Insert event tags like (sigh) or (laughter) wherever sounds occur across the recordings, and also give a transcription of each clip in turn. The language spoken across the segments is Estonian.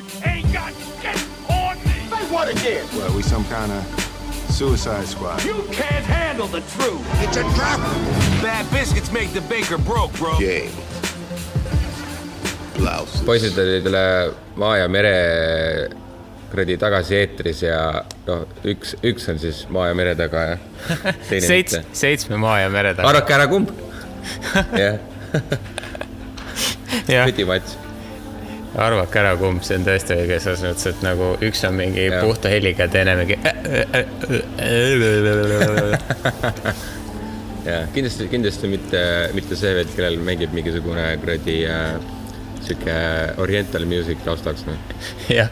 punk ain't got shit on me. Say what again? Well, we some kind of suicide squad. You can't handle the truth. It's a trap. Bad biscuits make the baker broke, bro. Game. Blouses. poisid olid üle maa ja mere kuradi tagasi eetris ja noh, üks, üks on siis maa ja mere taga ja (laughs) teine seits- mitte., seitsme maa ja mere taga. arvake ära, kumb. (laughs) jah, pretty much. Arvake ära, kumb, see on tõesti õige, selles mõttes, et nagu üks on mingi Jah. puhta heliga, teine mingi. ja kindlasti, kindlasti mitte, mitte see vend, kellel mängib mingisugune kuradi äh, sihuke oriental music taustaks, noh. jah,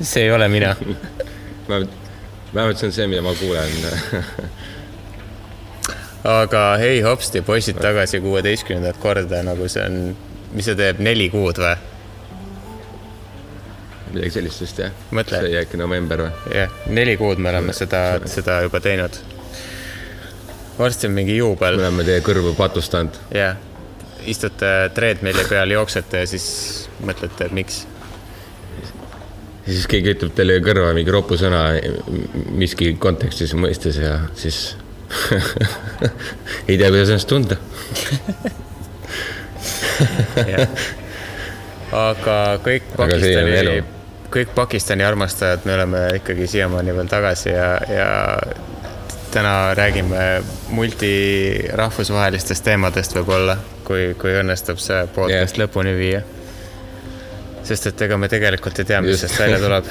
see ei ole mina. (laughs) vähemalt, vähemalt see on see, mida ma kuulen. (laughs) aga hei hopsti, poisid tagasi kuueteistkümnendat korda, nagu see on, mis see teeb, neli kuud või? Midagi sellist vist jah. See oli äkki november või? jah, neli kuud me oleme seda, seda juba teinud. varsti on mingi juubel me oleme teie kõrvu patustanud. jah, istute treadmill'i peal, jooksete ja siis mõtlete, et miks. ja siis keegi ütleb teile kõrva mingi ropusõna miski kontekstis mõistes ja siis (laughs) ei tea, kuidas ennast tunda. (laughs) aga kõik Aga see on elu. Pakistani, kõik Pakistani armastajad, me oleme ikkagi siiamaani veel tagasi ja, ja täna räägime multirahvusvahelistest teemadest võib-olla, kui, kui õnnestub see podcast yeah. lõpuni viia. sest et ega me tegelikult ei tea, mis Just. sellest välja tuleb.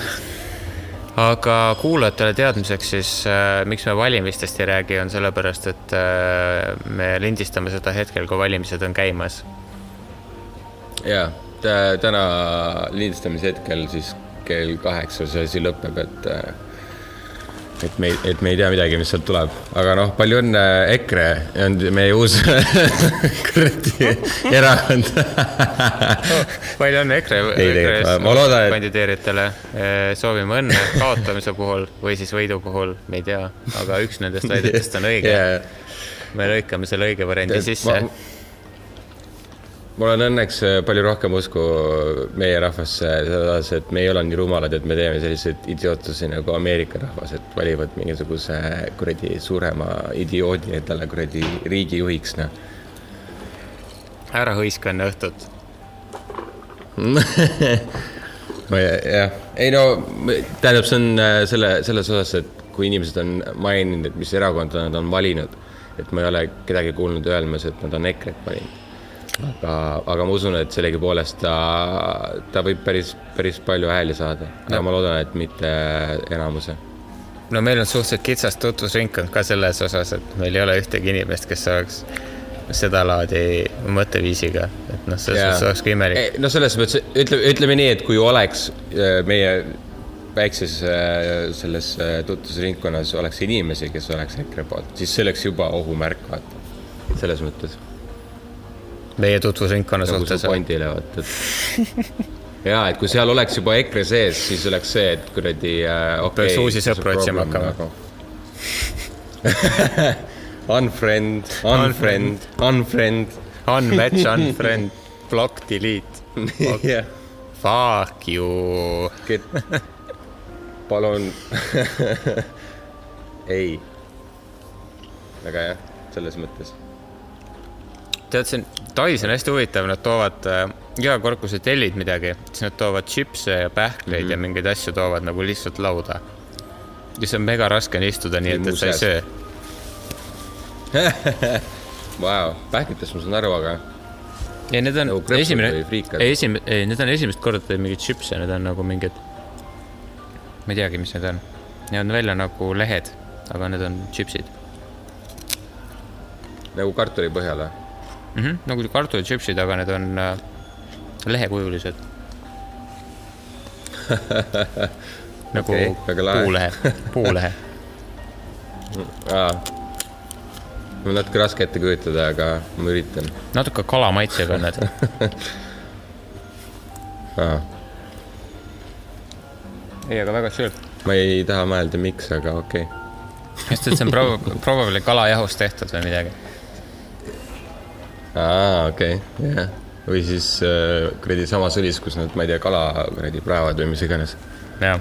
(laughs) aga kuulajatele teadmiseks siis äh,, miks me valimistest ei räägi, on sellepärast, et äh, me lindistame seda hetkel, kui valimised on käimas ja täna lindistamise hetkel siis kell kaheksa see asi lõpeb, et et me, et me ei tea midagi, mis sealt tuleb, aga noh, palju õnne, EKRE on meie uus (laughs) kuradi erakond. (laughs) palju õnne EKRE, ma- ma et- kandideerijatele. soovime õnne kaotamise puhul või siis võidu puhul, me ei tea, aga üks nendest väidetest on õige (laughs) Ja, me lõikame selle õige variandi sisse. Mul on õnneks äh, palju rohkem usku meie rahvasse selles, et me ei ole nii rumalad, et me teeme selliseid idiootusi nagu Ameerika rahvas, et valivad mingisuguse kuradi suurema idioodi endale kuradi riigijuhiks, noh. ära hõiska enne õhtut. (laughs) ma jah, ei no tähendab, see on äh, selle, selles osas, et kui inimesed on maininud, et mis erakonda nad on valinud, et ma ei ole kedagi kuulnud öelmas, et nad on EKRE-t valinud. aga, aga ma usun, et sellegipoolest ta, ta võib päris, päris palju hääli saada, aga ma loodan, et mitte enamuse. no meil on suhteliselt kitsas tutvusringkond ka selles osas, et meil ei ole ühtegi inimest, kes oleks sedalaadi mõtteviisiga, et noh, selles mõttes oleks ka imelik. no selles mõttes, ütleme, ütleme nii, et kui oleks äh, meie väikses äh, selles äh, tutvusringkonnas oleks inimesi, kes oleks EKRE poolt, siis see oleks juba ohumärk, vaata. selles mõttes. Meie tutvusringkonna nagu suhtes su. fondile, vaata, et ja et kui seal oleks juba EKRE sees, siis oleks see, et kuradi äh, okay, Peaks uusi sõpru otsima hakkama. nagu. (laughs) Unfriend, unfriend, unfriend. Unmatch, (laughs) unfriend, block, delete, jah, fuck you. palun. (laughs) ei. väga hea, selles mõttes. tead, see on, Tais on hästi huvitav, nad toovad äh, iga kord, kui sa tellid midagi, siis nad toovad čipse ja pähkleid mm -hmm. ja mingeid asju toovad nagu lihtsalt lauda. ja see on mega raske on istuda nii, et, et sa ei söö. (laughs) Vau, pähklitest ma saan aru, aga ei, need on Nagu esimene esimene, ei, need on esimest korda teed mingeid čipse, need on nagu mingid, ma ei teagi, mis need on. Need on välja nagu lehed, aga need on čipsid nagu kartuli põhjal või? mm. -hmm, nagu kartuličipsid, aga need on äh, lehekujulised. (laughs) nagu okay, puulehe, (laughs) puulehe. mul natuke raske ette kujutada, aga ma üritan. natuke kala maitsega on need. (laughs) ei, aga väga sööb. ma ei taha mõelda, miks, aga okei okay.. sest et see on prob-, probably kalajahust tehtud või midagi. aa, okei okay., jah. või siis äh, kuradi samas õlis, kus nad, ma ei tea, kala kuradi praevad või mis iganes. jah,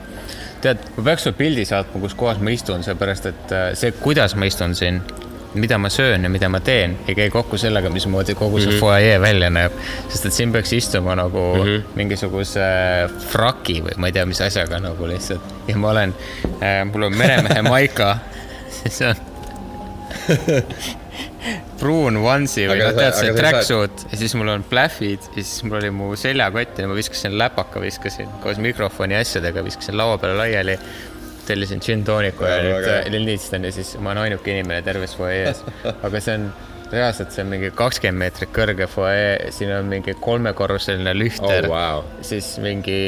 tead, ma peaks sulle pildi saatma, kus kohas ma istun, seepärast et äh, see, kuidas ma istun siin, mida ma söön ja mida ma teen, ei käi kokku sellega, mismoodi kogu see mm -hmm. fuajee välja näeb. sest et siin peaks istuma nagu mm -hmm. mingisuguse fraki või ma ei tea, mis asjaga nagu lihtsalt ja ma olen äh,, mul on meremehe maika, (laughs) siis on (laughs) pruun onesie või noh, tead see tracksuit ja siis mul on plähvid ja siis mul oli mu seljakott ja ma viskasin läpaka, viskasin koos mikrofoni ja asjadega, viskasin laua peale laiali. tellisin gin tooniku ja nüüd äh, lindistan ja siis ma olen ainuke inimene terves fuajees. (laughs) aga see on reaalselt, see on mingi kakskümmend meetrit kõrge fuajee, siin on mingi kolmekorruseline lühter Oh, wow. siis mingi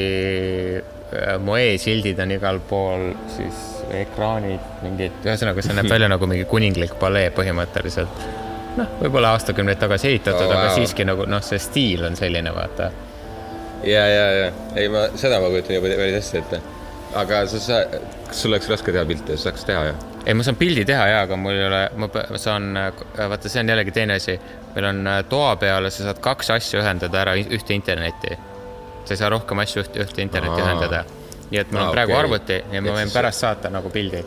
äh, moee sildid on igal pool, siis ekraanid, mingid, ühesõnaga see näeb välja nagu mingi kuninglik palee põhimõtteliselt. noh, võib-olla aastakümneid tagasi ehitatud Oh, aga wow. siiski nagu noh, see stiil on selline, vaata. ja, ja, ja, ei ma seda ma kujutan juba päris hästi ette. aga sa, sa, kas sul oleks raske teha pilte, sa saaks teha ju? ei, ma saan pildi teha ja, aga mul ei ole, ma saan, vaata, see on jällegi teine asi. meil on äh, toa peale, sa saad kaks asja ühendada ära ühte internetti. sa ei saa rohkem asju ühte, ühte internetti Aa. ühendada. Nii et mul on Aa, praegu okei. arvuti ja ma võin pärast saata nagu pildi.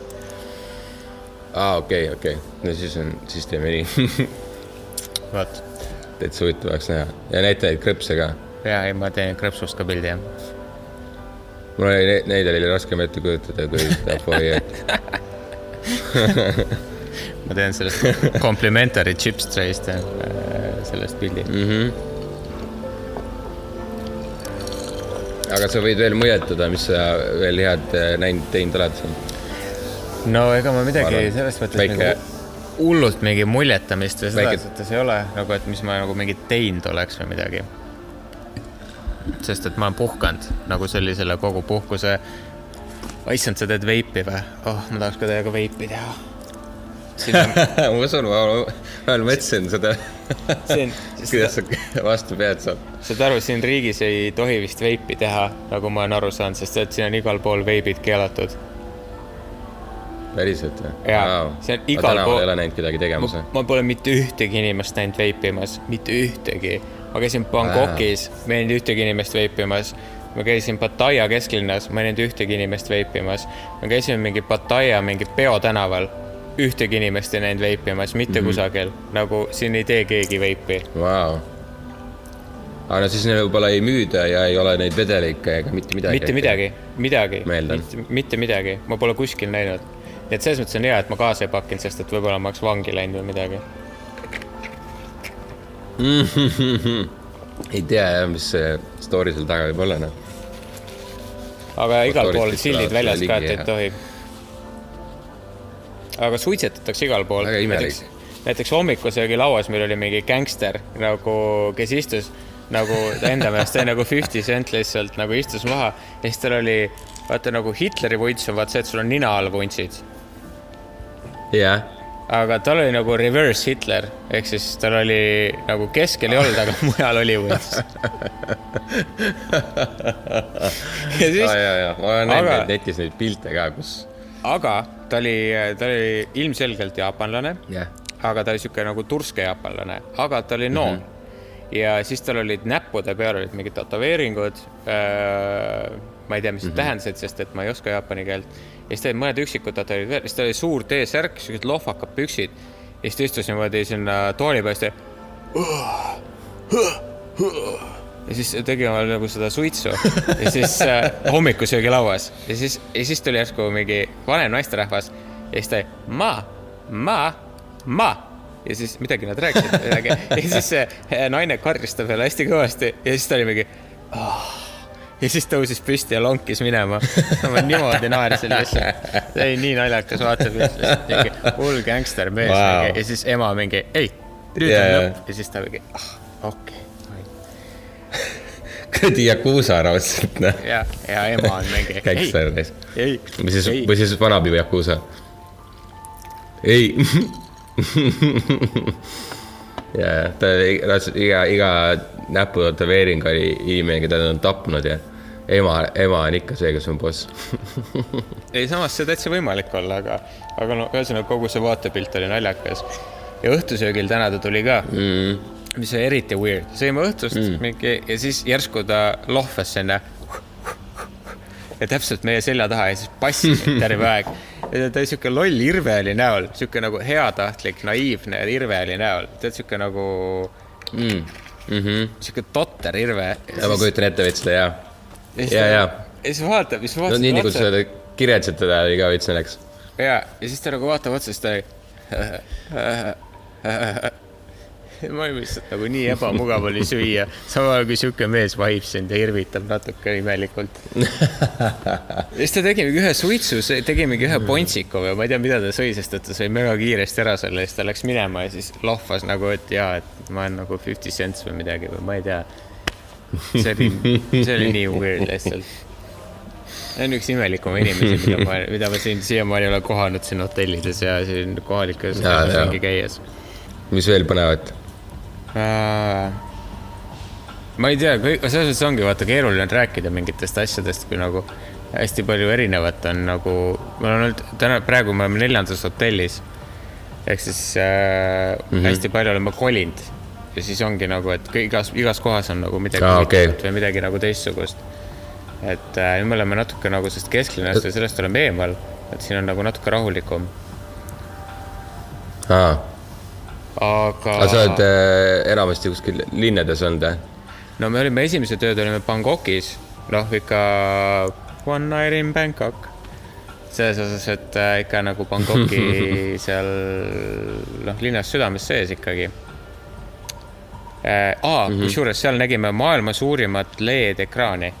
aa, okei, okei, no siis on, siis teeme nii. (laughs) vot, täitsa huvitav oleks näha ja näita neid krõpse ka. ja ei, ma teen krõpsust ka pildi, jah. mul oli, neid oli raskem ette kujutada kui seda fuajeed. ma teen sellest complimentary chips tray'st äh, sellest pildi mm.. Aga sa võid veel mõjutada, mis sa veel head äh, näinud, teinud oled siin. no ega ma midagi selles mõttes väike- nagu hullult mingi muljetamist või Väike- selles mõttes ei ole nagu, et mis ma nagu mingit teinud oleks või midagi. sest et ma olen puhkanud nagu sellisele kogu puhkuse. issand, sa teed veipi või? oh, ma tahaks ka teiega veipi teha. (laughs) ma usun, ma, veel mõtlesin seda, (laughs) kuidas sa vastu pead saad. saad aru, siin riigis ei tohi vist veipi teha, nagu ma olen aru saanud, sest et siin on igal pool veibid keelatud. päriselt või? Jaa, see on igal pool. ei ole näinud kedagi tegemas ma, või? ma pole mitte ühtegi inimest näinud veipimas, mitte ühtegi. ma käisin Bangkokis, ma ei näinud ühtegi inimest veipimas. ma käisin Pattaya kesklinnas, ma ei näinud ühtegi inimest veipimas. me käisime mingi Pattaya mingi peotänaval, ühtegi inimest ei näinud veipimas, mitte mm -hmm. kusagil. nagu siin ei tee keegi veipi. Vau. aga no siis neil võib-olla ei müüda ja ei ole neid vedelikke ega mitte midagi. mitte midagi, midagi, mitte, mitte midagi, ma pole kuskil näinud. nii et selles mõttes on hea, et ma kaasa ei pakkinud, sest et võib-olla ma oleks vangi läinud või midagi. (laughs) ei tea jah, mis see story seal taga võib olla, noh. aga igal pool sildid väljas ka, et ei tohi. Aga suitsetatakse igal pool. Väga imelik. näiteks, hommikusöögilauas meil oli mingi gängster nagu, kes istus nagu ta enda meelest oli nagu Fifty Cent lihtsalt nagu istus maha ja siis tal oli vaata nagu Hitleri vunts on vaata see, et sul on nina all vuntsid, jah, aga tal oli nagu reverse Hitler ehk siis tal oli nagu keskel ei olnud, aga (laughs) mujal oli vunts. (laughs) ja siis ja, ja, ja ma olen näinud Aga- netis neid pilte ka, kus, aga ta oli, ta oli ilmselgelt jaapanlane, jah, aga ta oli sihuke nagu turske jaapanlane, aga ta oli noor mm. -hmm. ja siis tal olid näppude peal olid mingid tätoveeringud äh,. ma ei tea, mis need mm -hmm. tähendasid, sest et ma ei oska jaapani keelt. ja siis ta oli mõned üksikud tätoveeringud veel, siis tal oli suur T-särk, siuksed lohvakad püksid. ja siis ta istus niimoodi sinna tooli peal, siis ta ja siis tegi omale nagu seda suitsu. Ja siis äh, hommikusöögilauas ja siis, ja siis tuli järsku mingi vanem naisterahvas ja siis ta ma, ma, ma. Ja siis midagi nad rääkisid midagi. Ja siis see äh, naine karjus ta peale hästi kõvasti. Ja siis ta oli mingi oh. ja siis tõusis püsti ja lonkis minema. ma niimoodi naersin lihtsalt, see oli nii naljakas vaatepilt, mingi hull gängster mees Wow. ja siis ema mingi ei, nüüd Jaa, on lõpp ja siis ta mingi ah, okei. okay. Kuradi Yakuusa raudselt, noh. ja, ja ema on mingi. gängster neis. ei, või siis või siis vanapiiu Yakuusa. ei. ja, ja ta iga, iga näpu tätoveering oli inimene, keda nad on tapnud ja ema, ema on ikka see, kes on boss. (laughs) ei samas see täitsa võimalik olla, aga, aga no ühesõnaga kogu see vaatepilt oli naljakas. ja õhtusöögil täna ta tuli ka mm.. Mis oli eriti weird, sõime õhtust mm. mingi ja siis järsku ta lohvas sinna. ja täpselt meie selja taha ja siis passis (laughs) terve aeg. ja ta oli siuke loll irve oli näol, siuke nagu heatahtlik, naiivne irve oli näol, tead siuke nagu mm.. Mm -hmm. siuke totter irve. ja ma kujutan ette veits seda ja, ja, ja, ja siis vaatab, siis no vaatab nii nagu sa seda kirjeldasid teda oli ka veits naljakas. ja, ja siis ta nagu vaatab otsa, siis ta oli. (laughs) (laughs) lihtsalt nagu nii ebamugav oli süüa, samal ajal kui sihuke mees vahib sind ja irvitab natuke imelikult. (laughs) siis ta tegi mingi ühe suitsu, tegi mingi ühe pontsiku või ma ei tea, mida ta sõi, sest et ta sõi mega kiiresti ära selle siis ta läks minema ja siis lohvas nagu, et jaa, et ma olen nagu fifty cents või midagi või ma ei tea. see oli, see oli nii weird lihtsalt see on üks imelikumaid inimesi, mida ma, mida ma siin siiamaani olen kohanud siin hotellides ja siin kohalikes ringi käies. mis veel põnevat? Ma ei tea, kõik, selles mõttes ongi vaata keeruline on rääkida mingitest asjadest, kui nagu hästi palju erinevat on nagu, mul on olnud täna, praegu me oleme neljandas hotellis. ehk siis äh, mm -hmm. hästi palju oleme kolinud ja siis ongi nagu, et igas, igas kohas on nagu midagi okei. huvitavat või midagi nagu teistsugust. et äh, nüüd me oleme natuke nagu sellest kesklinnast ja sellest oleme eemal, et siin on nagu natuke rahulikum, aa, aga. aga sa oled äh, enamasti kuskil linnades olnud, jah? no me olime esimesed ööd olime Bangkokis, noh ikka one night in Bangkok. selles osas, et äh, ikka nagu Bangkoki (laughs) seal noh, linnas südames sees ikkagi äh,. aa mm -hmm., kusjuures seal nägime maailma suurimat LED-ekraani.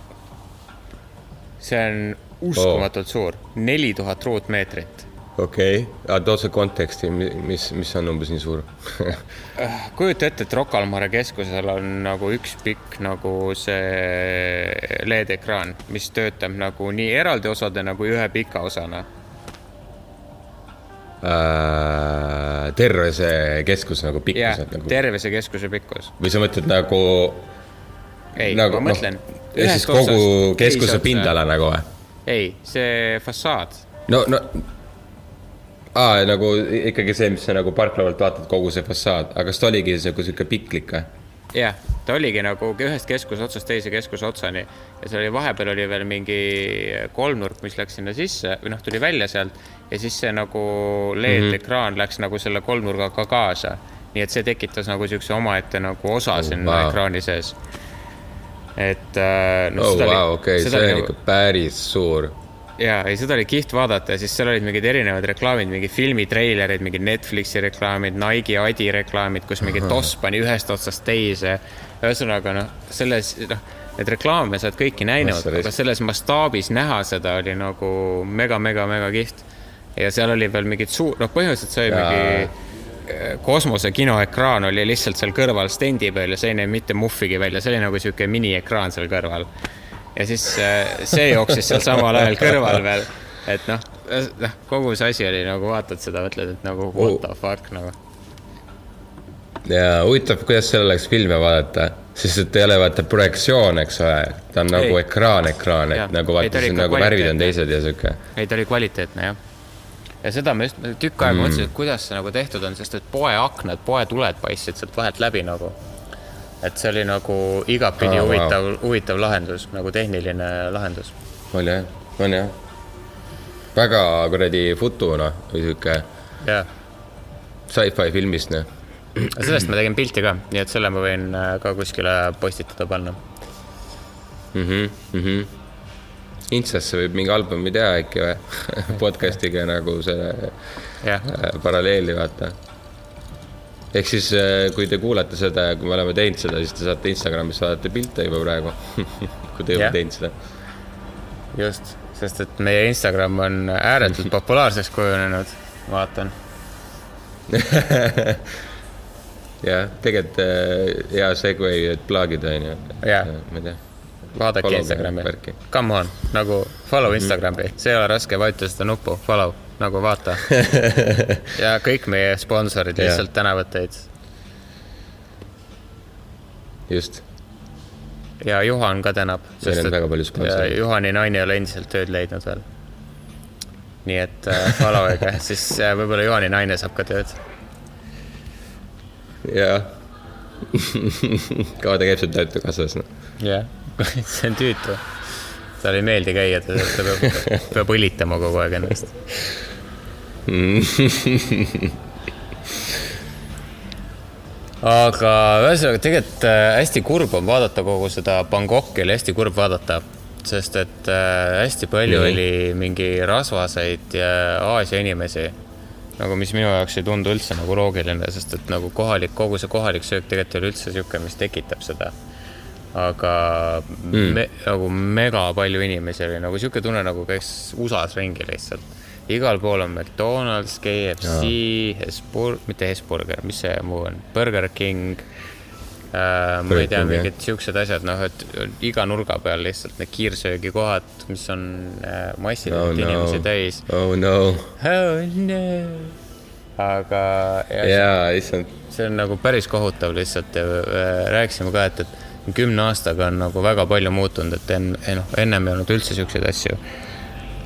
see on uskumatult oh. suur, neli tuhat ruutmeetrit okei okay., aga too see konteksti, mis, mis on umbes nii suur (laughs) kujuta ette, et Rocca al Mare keskusel on nagu üks pikk nagu see LED-ekraan, mis töötab nagu nii eraldi osadena kui ühe pika osana. äh,? terve see keskus nagu jah pikkuselt, nagu terve see keskuse pikkus. või sa mõtled nagu, ei nagu ma mõtlen noh, ja siis kogu keskuse pindala nagu või? ei, see fassaad, no, no aa, nagu ikkagi see, mis sa nagu parkla pealt vaatad, kogu see fassaad, aga kas ta oligi sihuke, sihuke piklik või? jah, ta oligi nagu ühest keskuse otsast teise keskuse otsani ja seal oli vahepeal oli veel mingi kolmnurk, mis läks sinna sisse või noh, tuli välja sealt ja siis see nagu LED-ekraan mm -hmm. läks nagu selle kolmnurgaga kaasa. nii et see tekitas nagu siukse omaette nagu osa Oh, sinna vau. ekraani sees. et äh, no, oh vau, okei, see oli on nagu- ikka päris suur. ja, ei seda oli kihvt vaadata ja siis seal olid mingid erinevad reklaamid, mingi filmitreilerid, mingid Netflixi reklaamid, Nike Adi reklaamid, kus mingi toss pani ühest otsast teise. ühesõnaga noh, selles noh, neid reklaame sa oled kõiki näinud, aga selles mastaabis näha seda oli nagu mega-mega-mega kihvt. ja seal oli veel mingid suur, noh, põhimõtteliselt see oli Jaa. mingi eh, kosmose kinoekraan oli lihtsalt seal kõrval stendi peal ja see ei näinud mitte muhvigi välja, see oli nagu sihuke miniekraan seal kõrval. Ja siis äh, see jooksis seal samal ajal kõrval veel, et noh, noh, kogu see asi oli nagu vaatad seda, mõtled, et nagu what the fuck nagu. ja huvitav, kuidas seal oleks filme vaadata, sest et ei ole vaata projektsioon, eks ole, ta on nagu Ei. ekraan, ekraan, et nagu vaata siin nagu värvid on teised ja sihuke. ei, ta oli kvaliteetne jah. ja seda ma just tükk aega mõtlesin, et kuidas see nagu tehtud on, sest et poeaknad, poetuled paistsid sealt vahelt läbi nagu. Et see oli nagu igatpidi Aa, oh, vau. huvitav, huvitav lahendus, nagu tehniline lahendus. oli jah, on jah. väga kuradi futu noh, või sihuke jah, sci-fi filmist noh. sellest ma tegin pilti ka, nii et selle ma võin äh, ka kuskile postitada panna. mm. -hmm. Instasse võib mingi albumi teha äkki või (laughs) podcast'iga nagu selle jah, äh, paralleeli vaata. Ehk siis, kui te kuulate seda ja kui me oleme teinud seda, siis te saate Instagramis vaadata pilte juba praegu. (laughs) kui te ei ole Jah. teinud seda. just, sest et meie Instagram on ääretult (laughs) populaarseks kujunenud, vaatan. (laughs) jah, tegelikult äh, hea segway, et plaagida onju. Jah. ma ei tea. vaadake Instagrami come on, nagu follow Instagrami, see ei ole raske, vajuta seda nuppu, follow, nagu vaata. (laughs) ja kõik meie sponsorid lihtsalt tänavad teid. just, ja Juhan ka tänab. meil on väga palju sponsoreid. Juhani naine ei ole endiselt tööd leidnud veel. nii et äh, follow ige, siis äh, võib-olla Juhani naine saab ka tööd. (laughs) jah, kaua ta käib seal Töötukassas, (laughs) noh. jah, see on tüütu. talle ei meeldi käia, ta peab, peab õlitama kogu aeg ennast. (laughs) aga ühesõnaga tegelikult äh, hästi kurb on vaadata kogu seda Bangkoki oli hästi kurb vaadata, sest et äh, hästi palju Nii. oli mingi rasvaseid ja Aasia inimesi nagu, mis minu jaoks ei tundu üldse nagu loogiline, sest et nagu kohalik, kogu see kohalik söök tegelikult ei ole üldse niisugune, mis tekitab seda. aga mm. me, nagu mega palju inimesi oli nagu niisugune tunne, nagu käiks USA-s ringi lihtsalt. Igal pool on McDonalds, KFC, Hesburg, mitte Hesburger, mis see muu on, Burger King äh,. ma ei tea, mingid siuksed asjad, noh, et iga nurga peal lihtsalt need kiirsöögikohad, mis on äh, massiliselt oh no inimesi täis. oh no. Oh no. aga jaa, issand. see on nagu päris kohutav lihtsalt ja äh, rääkisime ka, et, et kümne aastaga on nagu väga palju muutunud, et enne, noh, ennem ei olnud üldse siukseid asju.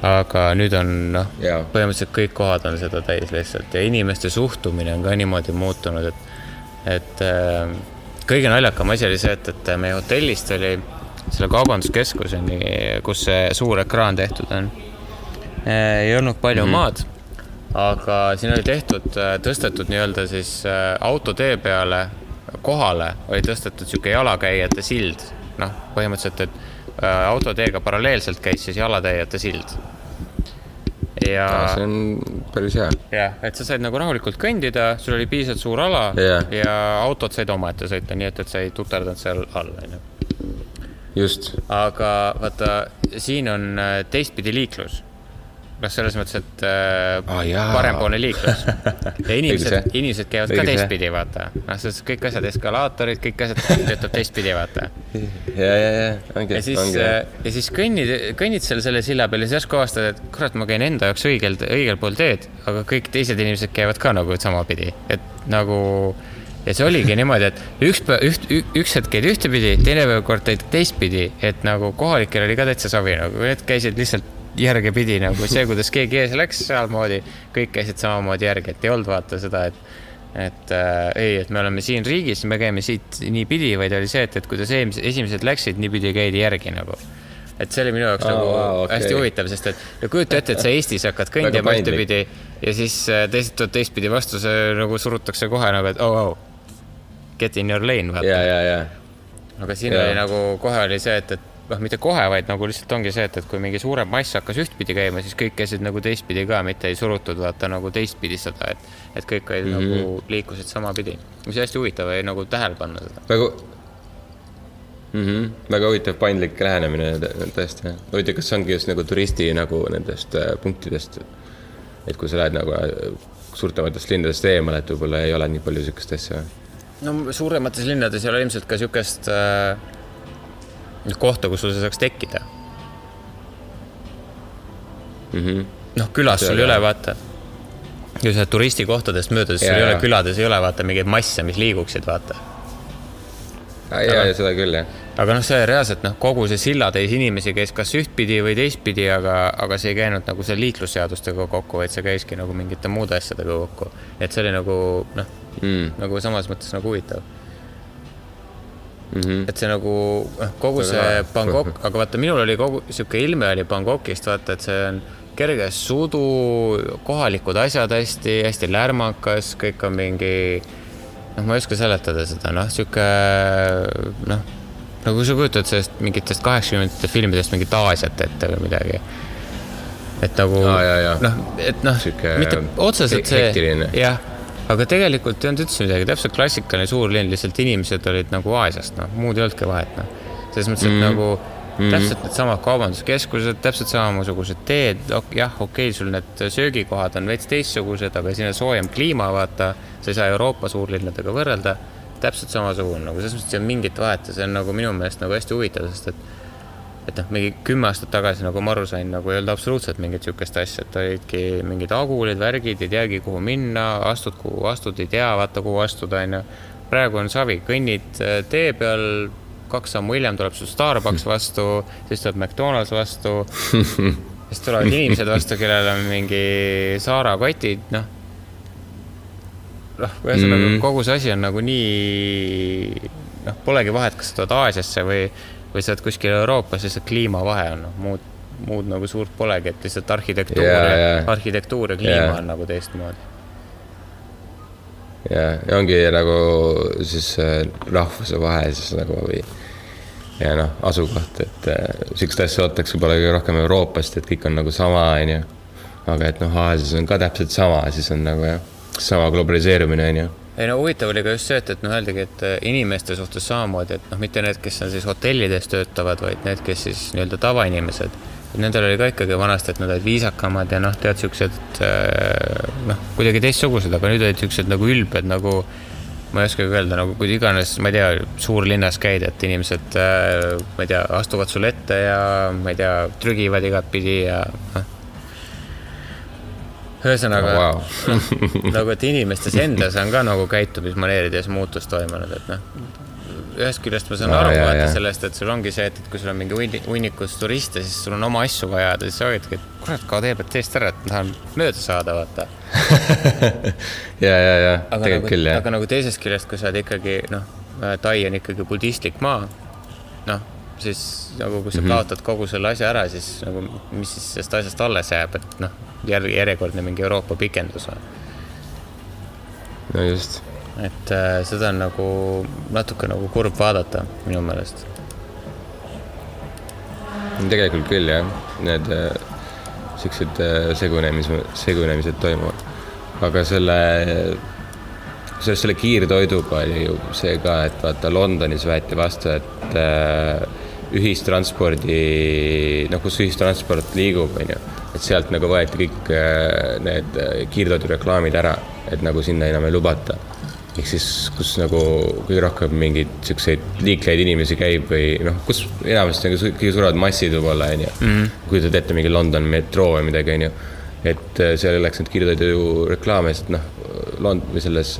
Aga nüüd on noh, põhimõtteliselt kõik kohad on seda täis lihtsalt ja inimeste suhtumine on ka niimoodi muutunud, et, et äh, kõige naljakam asi oli see, et, et meie hotellist oli selle kaubanduskeskuseni, kus see suur ekraan tehtud on, ei olnud palju mm -hmm. maad aga siin oli tehtud, tõstetud nii-öelda siis äh, autotee peale, kohale oli tõstetud niisugune jalakäijate sild. noh, põhimõtteliselt, et äh, autoteega paralleelselt käis siis jalakäijate sild. ja, see on päris hea. jah, et sa said nagu rahulikult kõndida, sul oli piisavalt suur ala Jah. ja autod said omaette sõita, nii et, et sa ei tuterdanud seal all, onju. just. aga vaata, siin on äh, teistpidi liiklus. noh, selles mõttes, et äh, jaa. parempoolne liiklus (laughs) ja inimesed inimesed käivad Õige ka teistpidi, vaata. noh, selles kõik asjad, eskalaatorid, kõik asjad töötab teistpidi, vaata. (laughs) ja, ja, ja ongi ja, siis, ongi. ja siis kõnnid, kõnnid seal selle silla peal ja siis järsku avastad, et kurat, ma käin enda jaoks õigel, õigel pool teed, aga kõik teised inimesed käivad ka nagu samapidi, et nagu ja see oligi niimoodi, et üks, üht, üks hetk käid ühtepidi, teine päev kord käid teistpidi, et nagu kohalikel oli ka täitsa savi, nagu need käisid lihtsalt järgepidi nagu see, kuidas keegi ees läks sealmoodi, kõik käisid samamoodi järgi, et ei olnud vaata seda, et et äh, ei, et me oleme siin riigis, me käime siit niipidi, vaid oli see, et, et kuidas eelmised, esimesed läksid, niipidi käidi järgi nagu. et see oli minu jaoks Aa, nagu okei. hästi huvitav, sest et no kujuta ette, et sa Eestis hakkad kõndima ühtepidi ja siis äh, teised tulevad teistpidi vastu, see nagu surutakse kohe nagu, et oh, oh, get in your lane, vaata ja, ja, ja. aga siin Jaa. oli nagu kohe oli see, et, et noh, mitte kohe, vaid nagu lihtsalt ongi see, et, et kui mingi suurem mass hakkas ühtpidi käima, siis kõik käisid nagu teistpidi ka, mitte ei surutud vaata nagu teistpidi seda, et, et kõik olid mm Mhm. -hmm. nagu liikusid samapidi, mis hästi huvitav oli nagu tähele panna seda. väga mm, -hmm. väga huvitav paindlik lähenemine tõ- tõesti. huvitav, kas see ongi just nagu turisti nagu nendest äh, punktidest, et kui sa lähed nagu äh, suurtematest linnadest eemale, et võib-olla ei ole nii palju niisugust asja. no suuremates linnades ei ole ilmselt ka niisugust äh, kohta, kus sul see saaks tekkida mm. -hmm. noh, külas sul ei ole- vaata. kui sa turistikohtadest möödudes, sul Jaa, ei ole külades ei ole vaata mingeid masse, mis liiguksid, vaata. ja, ja seda küll jah. aga noh, see reaalselt noh, kogu see sillatäis inimesi käis kas ühtpidi või teistpidi, aga, aga see ei käinud nagu selle liiklusseadustega kokku, vaid see käiski nagu mingite muude asjadega kokku. et see oli nagu noh Mm. nagu samas mõttes nagu huvitav, Mm -hmm. et see nagu noh, kogu see. (laughs) Bangkok, aga vaata, minul oli kogu sihuke ilme oli Bangkokist, vaata, et see on kerge sudu, kohalikud asjad hästi, hästi lärmakas, kõik on mingi noh, ma ei oska seletada seda, noh, sihuke noh, nagu sa kujutad sellest mingitest kaheksakümnendate filmidest mingit Aasiat ette või midagi. et nagu noh, et noh mitte otseselt see jah, aga tegelikult ei olnud üldse midagi, täpselt klassikaline suurlinn, lihtsalt inimesed olid nagu Aasiast, noh, muud ei olnudki vahet, noh. selles mõttes, et mm -hmm. nagu mm täpselt needsamad kaubanduskeskused, täpselt samasugused teed, jah, okei okay,, sul need söögikohad on veits teistsugused, aga siin on soojem kliima, vaata, sa ei saa Euroopa suurlinnadega võrrelda, täpselt samasugune nagu selles mõttes, ei ole mingit vahet ja see on nagu minu meelest nagu hästi huvitav, sest et et noh, mingi kümme aastat tagasi, nagu ma aru sain, nagu ei olnud absoluutselt mingit niisugust asja, et olidki mingid agulid, värgid, ei teagi, kuhu minna, astud, kuhu astud, ei tea, vaata, kuhu astuda, onju. praegu on savi, kõnnid äh, tee peal, kaks sammu hiljem tuleb sul Starbucks (laughs) vastu, siis tuleb McDonalds vastu, siis tulevad inimesed vastu, kellel on mingi Zara kotid, noh. noh, ühesõnaga mm. kogu see asi on nagu nii, noh, polegi vahet, kas sa tuled Aasiasse või, või sa oled kuskil Euroopas, lihtsalt kliimavahe on, noh, muud, muud nagu suurt polegi, et lihtsalt arhitektuur Jaa, ja jaa. arhitektuur ja kliima Jaa. on nagu teistmoodi. ja, ja ongi nagu siis äh, rahvuse vahe siis nagu või ja noh, asukoht, et äh, sihukest asja ootakse võib-olla kõige rohkem Euroopast, et kõik on nagu sama, onju. aga et noh, Aasias on ka täpselt sama, siis on nagu jah, sama globaliseerumine, onju. Ei no huvitav oli ka just see, et, et noh, öeldagi, et äh, inimeste suhtes samamoodi, et noh, mitte need, kes on siis hotellides töötavad, vaid need, kes siis nii-öelda tavainimesed. nendel oli ka ikkagi vanasti, et nad olid viisakamad ja noh, tead siuksed äh, noh, kuidagi teistsugused, aga nüüd olid siuksed nagu ülbed nagu ma ei oskagi öelda, nagu kui iganes, ma ei tea, suurlinnas käid, et inimesed äh,, ma ei tea, astuvad sulle ette ja ma ei tea, trügivad igatpidi ja noh. Ühesõnaga Vau. (laughs) nagu, et inimestes endas on ka nagu käitumismaneerides muutus toimunud, et noh, ühest küljest ma saan Aa, aru jaa, vaata sellest, et sul ongi see, et, et kui sul on mingi hunni- hunnikus turiste, siis sul on oma asju vaja ajada, siis sa olidki, et kurat, kao EBT-st ära, et ma tahan mööda saada, vaata. ja, ja, ja tegelikult nagu, küll jah. aga nagu teisest küljest, kui sa oled ikkagi noh, Tai on ikkagi budistlik maa, noh, siis nagu kui sa mm. -hmm. kaotad kogu selle asja ära, siis nagu mis siis sellest asjast alles jääb, et noh, järg, järjekordne mingi Euroopa pikendus on. no just, et äh, seda on nagu natuke nagu kurb vaadata minu meelest. tegelikult küll jah, need äh, siuksed äh, segunemis, segunemised toimuvad. aga selle, sellest selle kiirtoiduga oli ju see ka, et vaata Londonis võeti vastu, et äh, ühistranspordi, noh, kus ühistransport liigub, onju, et sealt nagu võeti kõik äh, need äh, kiirtoidureklaamid ära, et nagu sinna enam ei lubata ehk siis, kus nagu kõige rohkem mingeid siukseid liikleid inimesi käib või noh, kus enamasti nagu kõige suuremad massid võib-olla onju mm -hmm.. kujutad ette mingi London metroo või midagi onju. et äh, seal oleks neid kiirtoidu reklaame, sest noh, Lond- või selles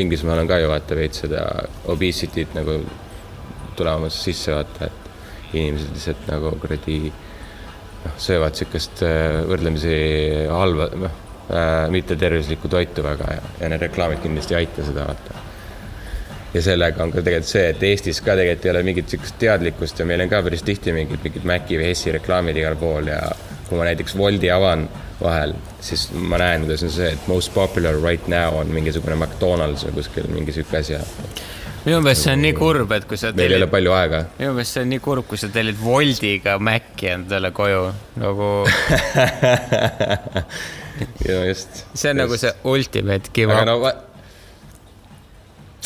Inglismaal on ka ju vaata veits seda obesity't nagu tulemas sisse vaata, et inimesed lihtsalt nagu kuradi noh, söövad siukest äh, võrdlemisi halba, noh äh,, mittetervislikku toitu väga ja, ja need reklaamid kindlasti ei aita seda vaata. ja sellega on ka tegelikult see, et Eestis ka tegelikult ei ole mingit siukest teadlikkust ja meil on ka päris tihti mingid, mingid Maci või Hessi reklaamid igal pool ja kui ma näiteks Woldi avan vahel, siis ma näen, kuidas on see, et most popular right now on mingisugune McDonalds või kuskil mingi sihuke asi minu meelest see on nii kurb, et kui sa meil ei ole palju aega. minu meelest see on nii kurb, kui sa tellid Woldiga Maci endale koju nagu, (laughs) ja just. see on just. nagu see ultimate give up no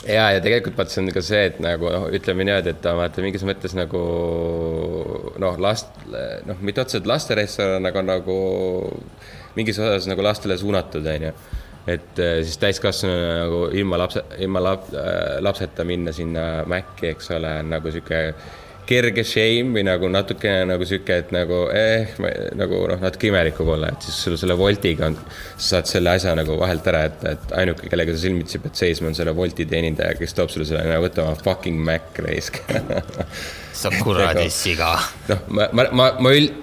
ja, ja tegelikult vaata, see on ka see, et nagu noh, ütleme niimoodi, et ta vaata mingis mõttes nagu noh, last, noh, mitte otseselt lasterestoran, aga nagu mingis osas nagu lastele suunatud, onju. Et eh, siis täiskasvanuna nagu ilma lapse, ilma lap, äh, lapseta minna sinna Maci, eks ole, on nagu sihuke kerge shame või nagu natukene nagu sihuke, et nagu eh, nagu noh, natuke imelik võib-olla, et siis sul selle Woltiga on, sa saad selle asja nagu vahelt ära jätta, et ainuke, kellega sa silmitsi pead seisma, on selle Wolti teenindaja, kes toob sulle selle, võta oma fucking Mac raisk. sa kuradi (laughs) siga. noh, ma, ma, ma, ma üld-,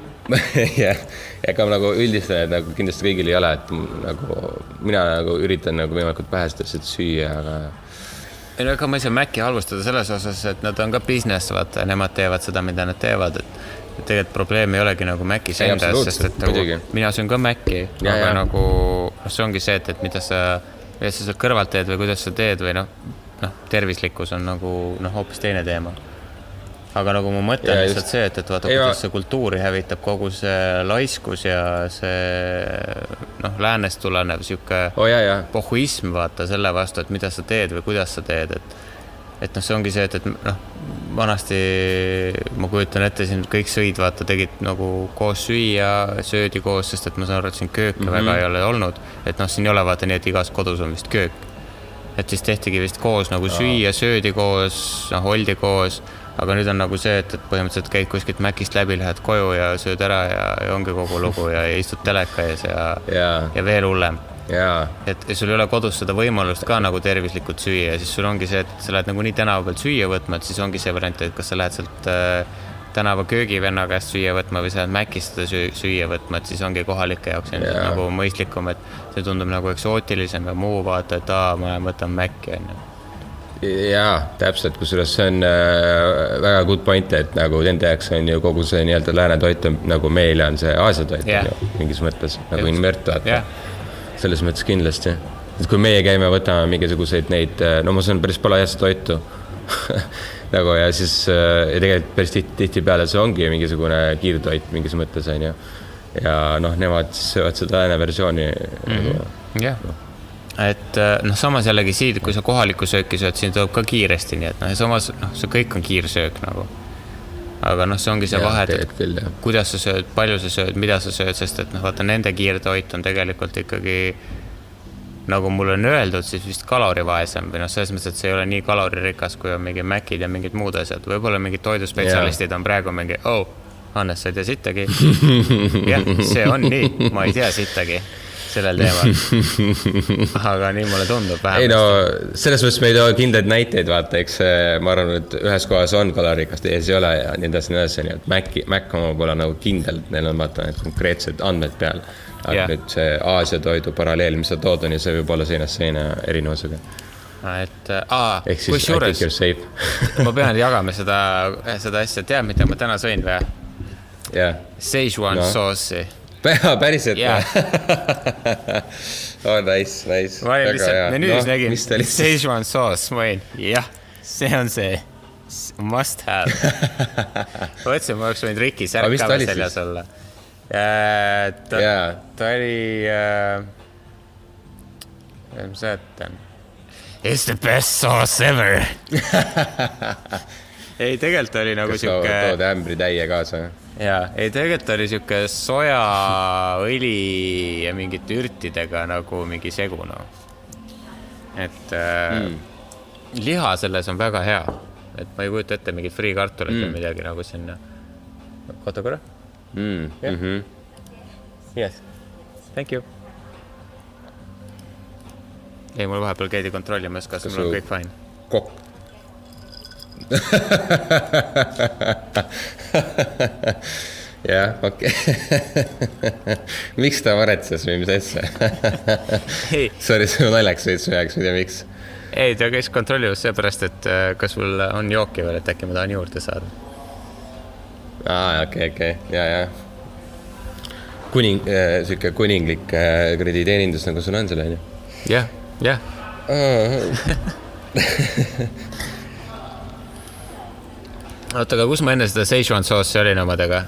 jah, ega nagu üldistan, et nagu kindlasti kõigil ei ole, et nagu mina nagu üritan nagu võimalikult vähest asjad süüa, aga ei no ega ma ei saa Maci halvustada selles osas, et nad on ka business, vaata, nemad teevad seda, mida nad teevad, et tegelikult probleem ei olegi nagu Macis endas, sest et nagu mina söön ka Maci, aga ja. nagu noh, see ongi see, et, et mida sa, mida sa seal kõrvalt teed või kuidas sa teed või noh, noh, tervislikkus on nagu noh, hoopis teine teema. Aga nagu mu mõte on lihtsalt just. see, et, et vaata, kuidas see kultuuri hävitab kogu see laiskus ja see noh, läänest tulenev sihuke oh, jaa, jaa, pohhuism vaata selle vastu, et mida sa teed või kuidas sa teed, et et noh, see ongi see, et, et noh, vanasti ma kujutan ette, siin kõik sõid, vaata, tegid nagu koos süüa, söödi koos, sest et ma saan aru, et siin kööke mm -hmm. väga ei ole olnud. et noh, siin ei ole vaata nii, et igas kodus on vist köök. Et siis tehtigi vist koos nagu süüa, söödi koos, noh, oldi koos, aga nüüd on nagu see, et, et põhimõtteliselt käid kuskilt Macist läbi, lähed koju ja sööd ära ja, ja ongi kogu lugu ja, ja istud teleka ees ja, jaa, ja veel hullem. Et ja sul ei ole kodus seda võimalust ka nagu tervislikult süüa ja siis sul ongi see, et sa lähed nagunii tänava pealt süüa võtma, et siis ongi see variant, et kas sa lähed sealt äh, tänava köögivenna käest süüa võtma või lähed Mäkist seda süü- süüa võtma, et siis ongi kohalike jaoks ilmselt Jaa. nagu mõistlikum, et see tundub nagu eksootilisem ja muu vaata, et aa, ma lähen võtan Mäkki onju. jaa, täpselt, kusjuures see on äh, väga good point, et nagu nende jaoks on ju kogu see nii-öelda lääne toit on nagu meile on see Aasia toit on ju, mingis mõttes nagu invert vaata jah, selles mõttes kindlasti. et kui meie käime, võtame mingisuguseid neid, no ma saan päris palajast toitu (laughs) nagu ja siis äh, ja tegelikult päris tihti, tihtipeale see ongi mingisugune kiirtoit mingis mõttes on ju. ja noh, nemad siis söövad seda lääne versiooni mm -hmm. jah. et äh, noh, samas jällegi siin, kui sa kohalikku sööki sööd, siin tuleb ka kiiresti, nii et noh, ja samas noh, see kõik on kiirsöök nagu. aga noh, see ongi see Jah, vahe, et küll, kuidas sa sööd, palju sa sööd, mida sa sööd, sest et noh, vaata nende kiirtoit on tegelikult ikkagi nagu mulle on öeldud, siis vist kalorivaesem või noh, selles mõttes, et see ei ole nii kaloririkas, kui on mingi Macid ja mingid muud asjad, võib-olla mingid toiduspetsialistid on praegu mingi, oh, Hannes, sa ei tea sittagi. (laughs) jah, see on nii, ma ei tea sittagi sellel teemal. aga nii mulle tundub ei no vähemasti. selles mõttes me ei too kindlaid näiteid, vaata, eks see, ma arvan, et ühes kohas on kalorikas, teises ei ole ja nii edasi, nii edasi, nii et Maci, Mac oma pole nagu kindel, neil on vaata need konkreetsed andmed peal. Aga yeah. nüüd see Aasia toidu paralleel, mis sa tood, on ju, see võib olla seinast seina erinevusega. et aa, kusjuures (laughs) ma pean jagama seda, seda asja, tead, mida ma täna sõin või? jah, Szechuan No. soossi. (laughs) päriselt Jah. või? (laughs) oh nice, nice. ma olin lihtsalt menüüs nägin ta lihtsalt, Szechuan soos, ma olin, jah, see on see must have. ma mõtlesin, ma oleks võinud Riki särk ka seljas olla. ta, jaa, ta oli äh,, mis ma ütlen? It's the best sauce ever. (laughs) ei, tegelikult oli nagu kas tood sihuke tood ämbritäie kaasa? jaa, ei tegelikult oli sihuke sojaõli ja mingite ürtidega nagu mingi segu noh. et äh, mm. liha selles on väga hea, et ma ei kujuta ette mingit friikartulit mm. või midagi nagu sinna. oota korra. Mm, Jah. mhm. Yes, thank you. ei, mul vahepeal käidi kontrollimas, kas Kas mul on kõik fine. kokk. jah, okei. (laughs) miks ta varetses või mis asja? (laughs) Sorry, see on naljakas veits mu jaoks, ma ei tea, miks. ei ta käis kontrollimas seepärast, et äh, kas mul on jooki veel, et äkki ma tahan juurde saada. aa, okei, okei, ja, ja. kuning äh,, sihuke kuninglik äh, kuradi teenindus, nagu sul on seal, onju. jah, jah oota, aga kus ma enne seda Szechuan soossi olin omadega?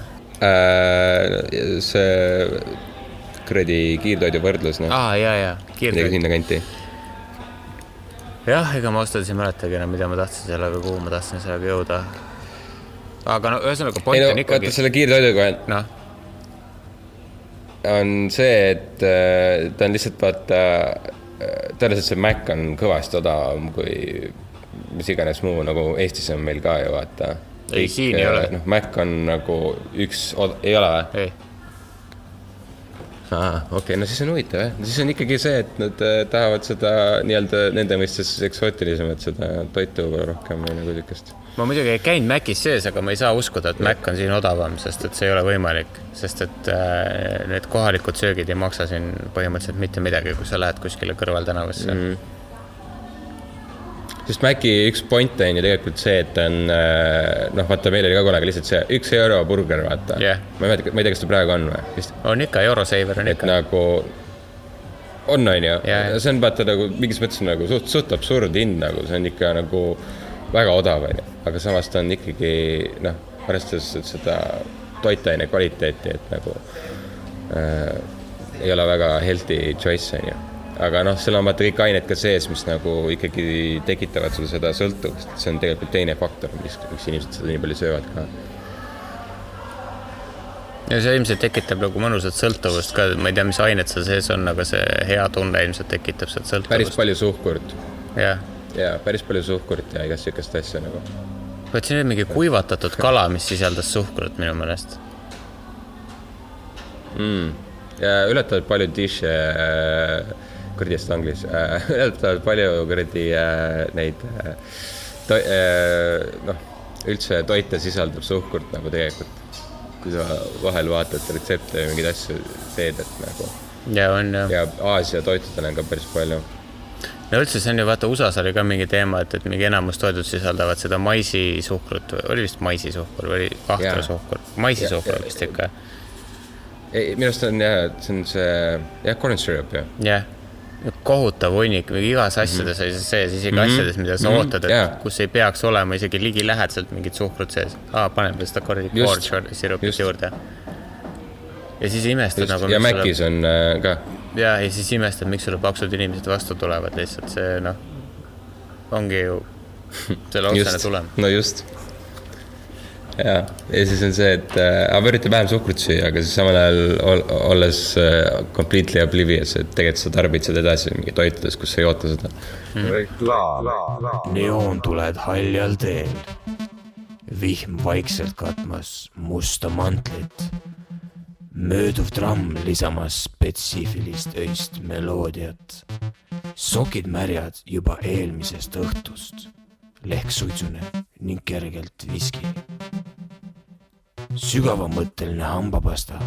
Äh, see kuradi kiirtoidu võrdlus, noh, aa, ja, ja, midagi kiirtoit. sinnakanti. jah, ega ma ausalt öeldes ei mäletagi enam, mida ma tahtsin sellega, kuhu ma tahtsin sellega jõuda. Aga no ühesõnaga ei point no on vaata ikkagi, selle kiirtoiduga on noh, on see, et äh, ta on lihtsalt vaata, tõenäoliselt see Mac on kõvasti odavam kui mis iganes muu nagu Eestis on meil ka ju vaata. Ei, siin ei ole. noh, Mac on nagu üks, ei ole või? ei, aa, okei okay,, no siis on huvitav jah, siis on ikkagi see, et nad äh, tahavad seda nii-öelda nende mõistes eksootilisemat seda toitu rohkem või nagu siukest. Ma muidugi ei käinud Macis sees, aga ma ei saa uskuda, et Mac on siin odavam, sest et see ei ole võimalik, sest et äh, need kohalikud söögid ei maksa siin põhimõtteliselt mitte midagi, kui sa lähed kuskile kõrvaltänavasse mm. -hmm. sest Maci üks point on ju tegelikult see, et on äh, noh, vaata, meil oli ka kunagi lihtsalt see üks euro burger, vaata Jah. ma ei mäleta, ma ei tea, kas ta praegu on või, vist, on ikka, Eurosaver on ikka. nagu on, on ju see on vaata nagu mingis mõttes nagu suht, suht absurd hind nagu, see on ikka nagu väga odav, on ju, aga samas ta on ikkagi noh, arvestades seda toitaine kvaliteeti, et nagu äh, ei ole väga healthy choice, on ju. Aga noh, seal on vaata kõik ained ka sees, mis nagu ikkagi tekitavad sul seda sõltuvust, see on tegelikult teine faktor, mis, miks inimesed seda nii palju söövad ka. ja see ilmselt tekitab nagu mõnusat sõltuvust ka, ma ei tea, mis ained seal sees on, aga see hea tunne ilmselt tekitab sealt päris sõltuvust. palju suhkurt. Jah, ja päris palju suhkurt ja igast sihukest asja nagu. vot siin oli mingi kuivatatud kala, mis sisaldas suhkrut minu meelest. ja üllatavalt palju diš'e äh, kuradi eest anglis äh,, üllatavalt palju kuradi äh, neid äh, to- äh, noh, üldse toite sisaldab suhkurt nagu tegelikult. kui sa vahel vaatad retsepte või mingeid asju teed, et nagu ja on jah. ja Aasia toitudel on ka päris palju. No üldse see on ju vaata USA-s oli ka mingi teema, et, et mingi enamus toidud sisaldavad seda maisisuhkrut, oli vist maisisuhkur või oli Jaa. ahtrasuhkur, maisisuhkur vist ikka. ei, minu arust on jah, see on see, jah, corn syrup jah. jah, kohutav hunnik, igas asjades oli see sees, isegi asjades, mida sa Mhm. ootad, et Jaa. kus ei peaks olema isegi ligilähedaselt mingit suhkrut sees. aa, paneme seda Just. corn sirupit juurde. ja siis imestad nagu. ja Macis on äh, ka. ja, ja siis imestad, miks sulle paksud inimesed vastu tulevad, lihtsalt see noh, ongi ju selle otsene just tulem., no just. ja, ja siis on see, et äh, ma üritan vähem suhkrut süüa, aga siis samal ajal ol, olles äh, completely oblivious, et tegelikult sa tarbid seda edasi mingi toitudes, kus sa ei oota seda. neoontuled haljal teel. vihm vaikselt katmas musta mantlit. Mööduv tramm lisamas spetsiifilist öist meloodiat. sokid märjad juba eelmisest õhtust. lehk suitsune ning kergelt viski. sügavamõtteline hambapasta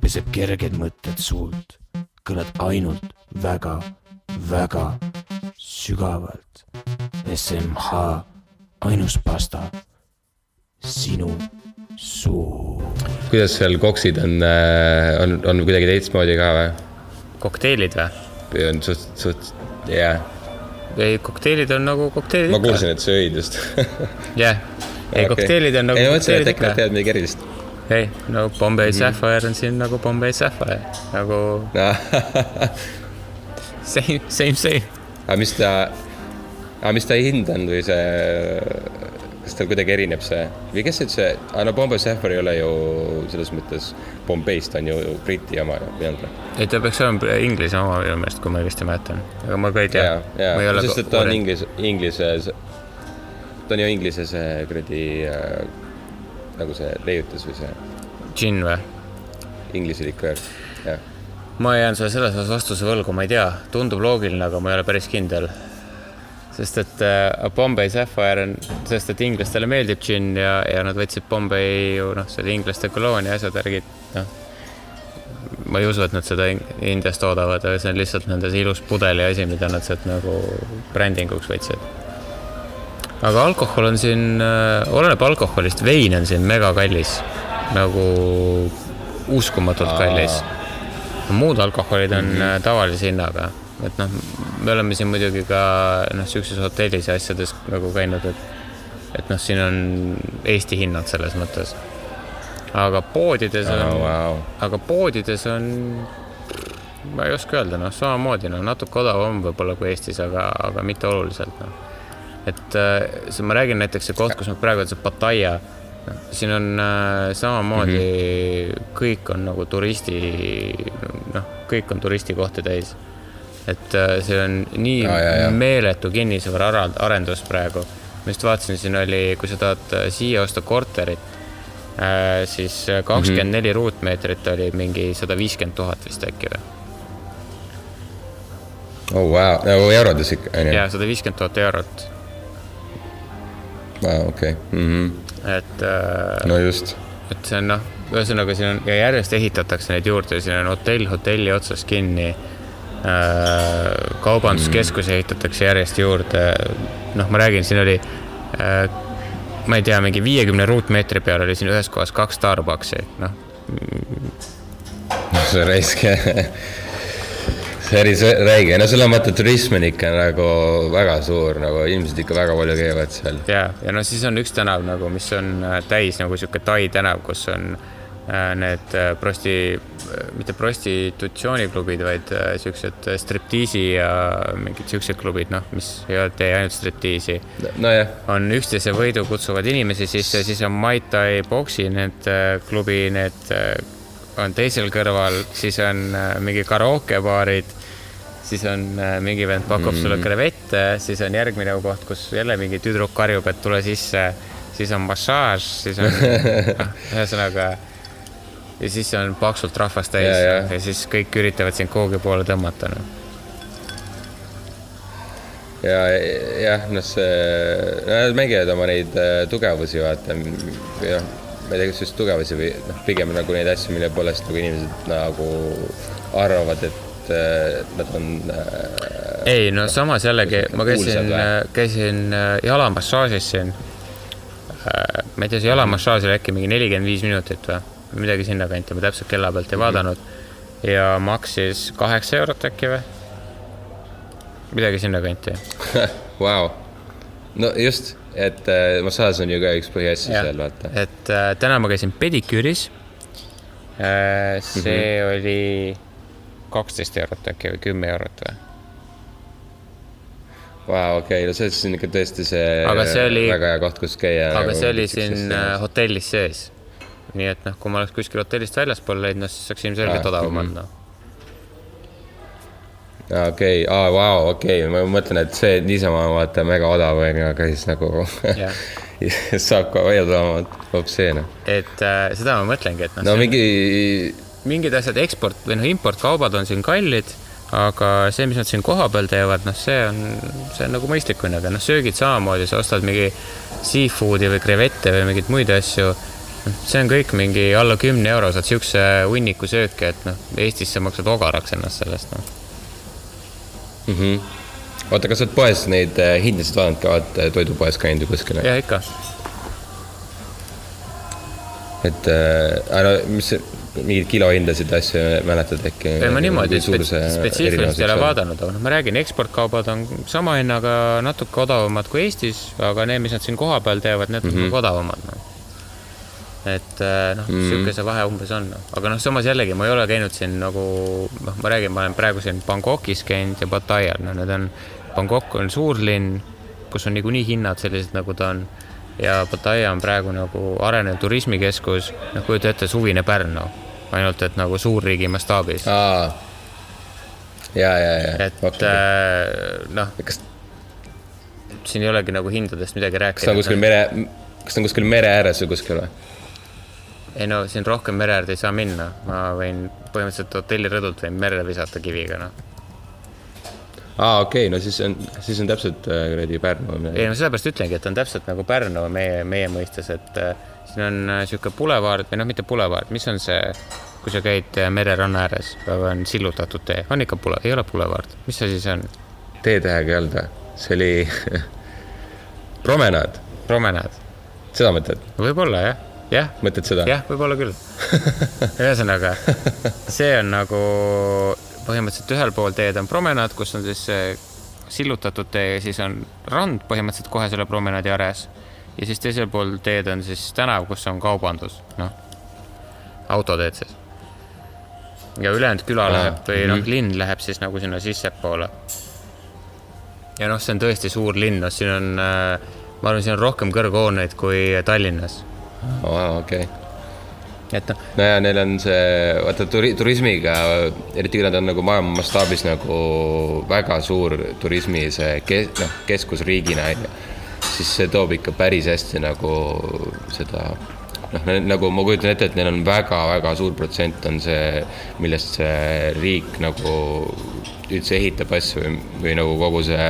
peseb kerged mõtted suult. kõlad ainult väga, väga sügavalt. SMH, ainus pasta, sinu suu. kuidas seal koksid on, on, on kuidagi teistmoodi ka või? kokteilid või? või on suht, suht, jah, ei, kokteilid on nagu kokteilid ma kuulsin, et sa jõid just. (laughs) jah, ei kokteilid on nagu ei, kokteilid ikka. teevad midagi erilist. ei, no Bombay Sapphire on siin nagu Bombay Sapphire, nagu (laughs) same, same, same. aga mis ta, aga mis ta hind on või see, kas tal kuidagi erineb see või kes see üldse, aga no Bombay Sapphire ei ole ju selles mõttes Bombay'st on ju Briti oma või on ta? ei, ta peaks olema Inglise oma minu meelest, kui ma õigesti mäletan, aga ma ka ei tea sest et ta on inglise, inglise, ta on ju inglise see kuradi äh, nagu see leiutis või see džinn või? inglise liköör, jah. ma jään sulle selles osas vastuse võlgu, ma ei tea, tundub loogiline, aga ma ei ole päris kindel. Sest et äh, Bombay Sapphire on, sest et inglastele meeldib džinn ja, ja nad võtsid Bombay ju noh, see oli inglaste koloonia asjad, värgid, noh. ma ei usu, et nad seda In- Indiast toodavad, aga see on lihtsalt nende see ilus pudeli asi, mida nad sealt nagu brändinguks võtsid. aga alkohol on siin, oleneb alkoholist, vein on siin megakallis, nagu uskumatult kallis muud alkoholid on mm -hmm. tavalise hinnaga, et noh, me oleme siin muidugi ka noh, siukses hotellis ja asjades nagu käinud, et et noh, siin on Eesti hinnad selles mõttes. aga poodides on Oh, wow. aga poodides on, ma ei oska öelda, noh, samamoodi noh, natuke odavam võib-olla kui Eestis, aga, aga mitte oluliselt noh. et äh, see, ma räägin näiteks see koht, kus ma praegu see Pattaya, siin on äh, samamoodi mm, -hmm. kõik on nagu turisti, noh, kõik on turistikohti täis. Et äh, see on nii Ja, ja, ja. meeletu kinnisvara ara- arendus praegu. ma just vaatasin, siin oli, kui sa tahad äh, siia osta korterit, siis kakskümmend neli ruutmeetrit oli mingi sada viiskümmend tuhat vist äkki või? oh wow, nagu eurodes ikka, on ju? ja sada viiskümmend tuhat eurot, okei, et äh, no just. et see on noh, ühesõnaga siin on ja järjest ehitatakse neid juurde, siin on hotell hotelli otsas kinni. Kaubanduskeskusi ehitatakse järjest juurde. noh, ma räägin, siin oli, ma ei tea, mingi viiekümne ruutmeetri peal oli siin ühes kohas kaks Starbucksi, noh, see on raisk. see oli räige, no selle mõtte turism on ikka nagu väga suur, nagu inimesed ikka väga palju käivad seal. ja, ja no siis on üks tänav nagu, mis on äh, täis nagu sihuke Tai tänav, kus on äh, need äh, prosti, mitte prostitutsiooniklubid, vaid äh, siuksed striptiisi ja mingid siuksed klubid, noh, mis ei tee ainult striptiisi. Nojah, on üksteise võidu kutsuvad inimesi sisse, siis on Muay Thai boksi need äh, klubi, need äh, on teisel kõrval, siis on äh, mingi karaokebaarid, siis on äh, mingi vend pakub mm. sulle krevette, siis on järgmine koht, kus jälle mingi tüdruk karjub, et tule sisse, siis on massaaž, siis on (laughs) noh, ühesõnaga ja siis on paksult rahvast täis Ja, ja, ja. siis kõik üritavad sind kuhugi poole tõmmata noh. ja jah, noh, see, mängivad oma neid äh, tugevusi, vaata, noh, ma ei tea, kas just tugevusi või noh, pigem nagu neid asju, mille poolest nagu inimesed nagu arvavad, et äh, nad on äh, ei no samas jällegi ma käisin või?, käisin äh, jalamassaažis siin. ma ei tea, see jalamassaaž oli äkki mingi nelikümmend viis minutit või midagi sinnakanti, ma täpselt kella pealt ei vaadanud. ja maksis kaheksa eurot äkki või? midagi sinnakanti. (laughs) Vau, no just, et äh, massaaž on ju ka üks põhiasju seal, vaata. et äh, täna ma käisin pediküüris äh,. see mm. -hmm. oli kaksteist eurot äkki või kümme eurot või? Vau, okei, no see siis on ikka tõesti see, see oli- väga hea koht, kus käia. aga see oli siin äh, hotellis sees. Nii et noh, kui ma oleks kuskil hotellist väljaspool leidnud, siis oleks ilmselgelt Ah, odavam mhm. olnud noh. aa, okei, aa, vau, okei, ma mõtlen, et see niisama vaata mega odav on ju, aga siis nagu Jah. (laughs) saab ka see noh. et äh, seda ma mõtlengi, et noh no mingi, mingid asjad eksport või noh, importkaubad on siin kallid, aga see, mis nad siin kohapeal teevad, noh, see on, see on nagu mõistlik hinnaga, noh, söögid samamoodi, sa ostad mingi seafood'i või krevette või mingeid muid asju. See on kõik mingi alla kümne euro, saad siukse hunniku sööki, et noh, Eestis sa maksad ogaraks ennast sellest, noh. oota, kas sa oled poes neid äh, hindasid vaadanud ka, oled toidupoes käinud ju kuskil? ja ikka, et äh, no mis, mingeid kilohindasid asju mäletad äkki? ei ma niimoodi spets- spetsiifiliselt ei ole. vaadanud, aga noh, ma räägin, eksportkaubad on sama hinnaga natuke odavamad kui Eestis, aga need, mis nad siin kohapeal teevad, need on mm -hmm. odavamad, noh. Et äh, noh mm. sihuke see vahe umbes on, noh, aga noh, samas jällegi ma ei ole käinud siin nagu noh, ma räägin, ma olen praegu siin Bangkokis käinud ja Pattayal, no need on, Bangkok on suur linn, kus on niikuinii hinnad sellised, nagu ta on. Ja Pattaya on praegu nagu arenev turismikeskus, noh, kujuta ette, suvine Pärnu. Ainult et nagu suurriigi mastaabis. Aa, ja, ja, ja. et äh, noh, siin ei olegi nagu hindadest midagi kas ta on rääkida kuskil. mere, kas ta on kuskil mere ääres või kuskil või? Ei no siin rohkem mere äärde ei saa minna, ma võin põhimõtteliselt hotellirõdult võin merre visata kiviga, noh. aa, okei. Okay,, no siis on, siis on täpselt äh, kuradi Pärnu või ei no sellepärast ütlengi, et on täpselt nagu Pärnu meie, meie mõistes, et äh, siin on äh, sihuke pulevaard või noh, mitte pulevaard, mis on see, kui sa käid äh, mereranna ääres, on sillutatud tee, on ikka pule, ei ole pulevaard, mis asi see on? T-tähega ei olnud või? see oli (laughs) promenaad, promenaad, seda mõtled? võib-olla jah, jah mõtled seda? jah, võib-olla küll. (laughs) ühesõnaga, see on nagu põhimõtteliselt ühel pool teed on promenaad, kus on siis sillutatud tee ja siis on rand põhimõtteliselt kohe selle promenaadi ääres. ja siis teisel pool teed on siis tänav, kus on kaubandus, noh, autoteed siis. ja ülejäänud küla Aa, läheb või noh mhm., linn läheb siis nagu sinna sissepoole. ja noh, see on tõesti suur linn, noh, siin on, ma arvan, siin on rohkem kõrghooneid kui Tallinnas, aa, okei. et noh, no ja neil on see, vaata turi-, turismiga, eriti kui nad on nagu maailma mastaabis nagu väga suur turismi see ke-, noh, keskusriigina on ju, siis see toob ikka päris hästi nagu seda noh, nagu ma kujutan ette, et neil on väga-väga suur protsent on see, millest see riik nagu üldse ehitab asju või, või nagu kogu see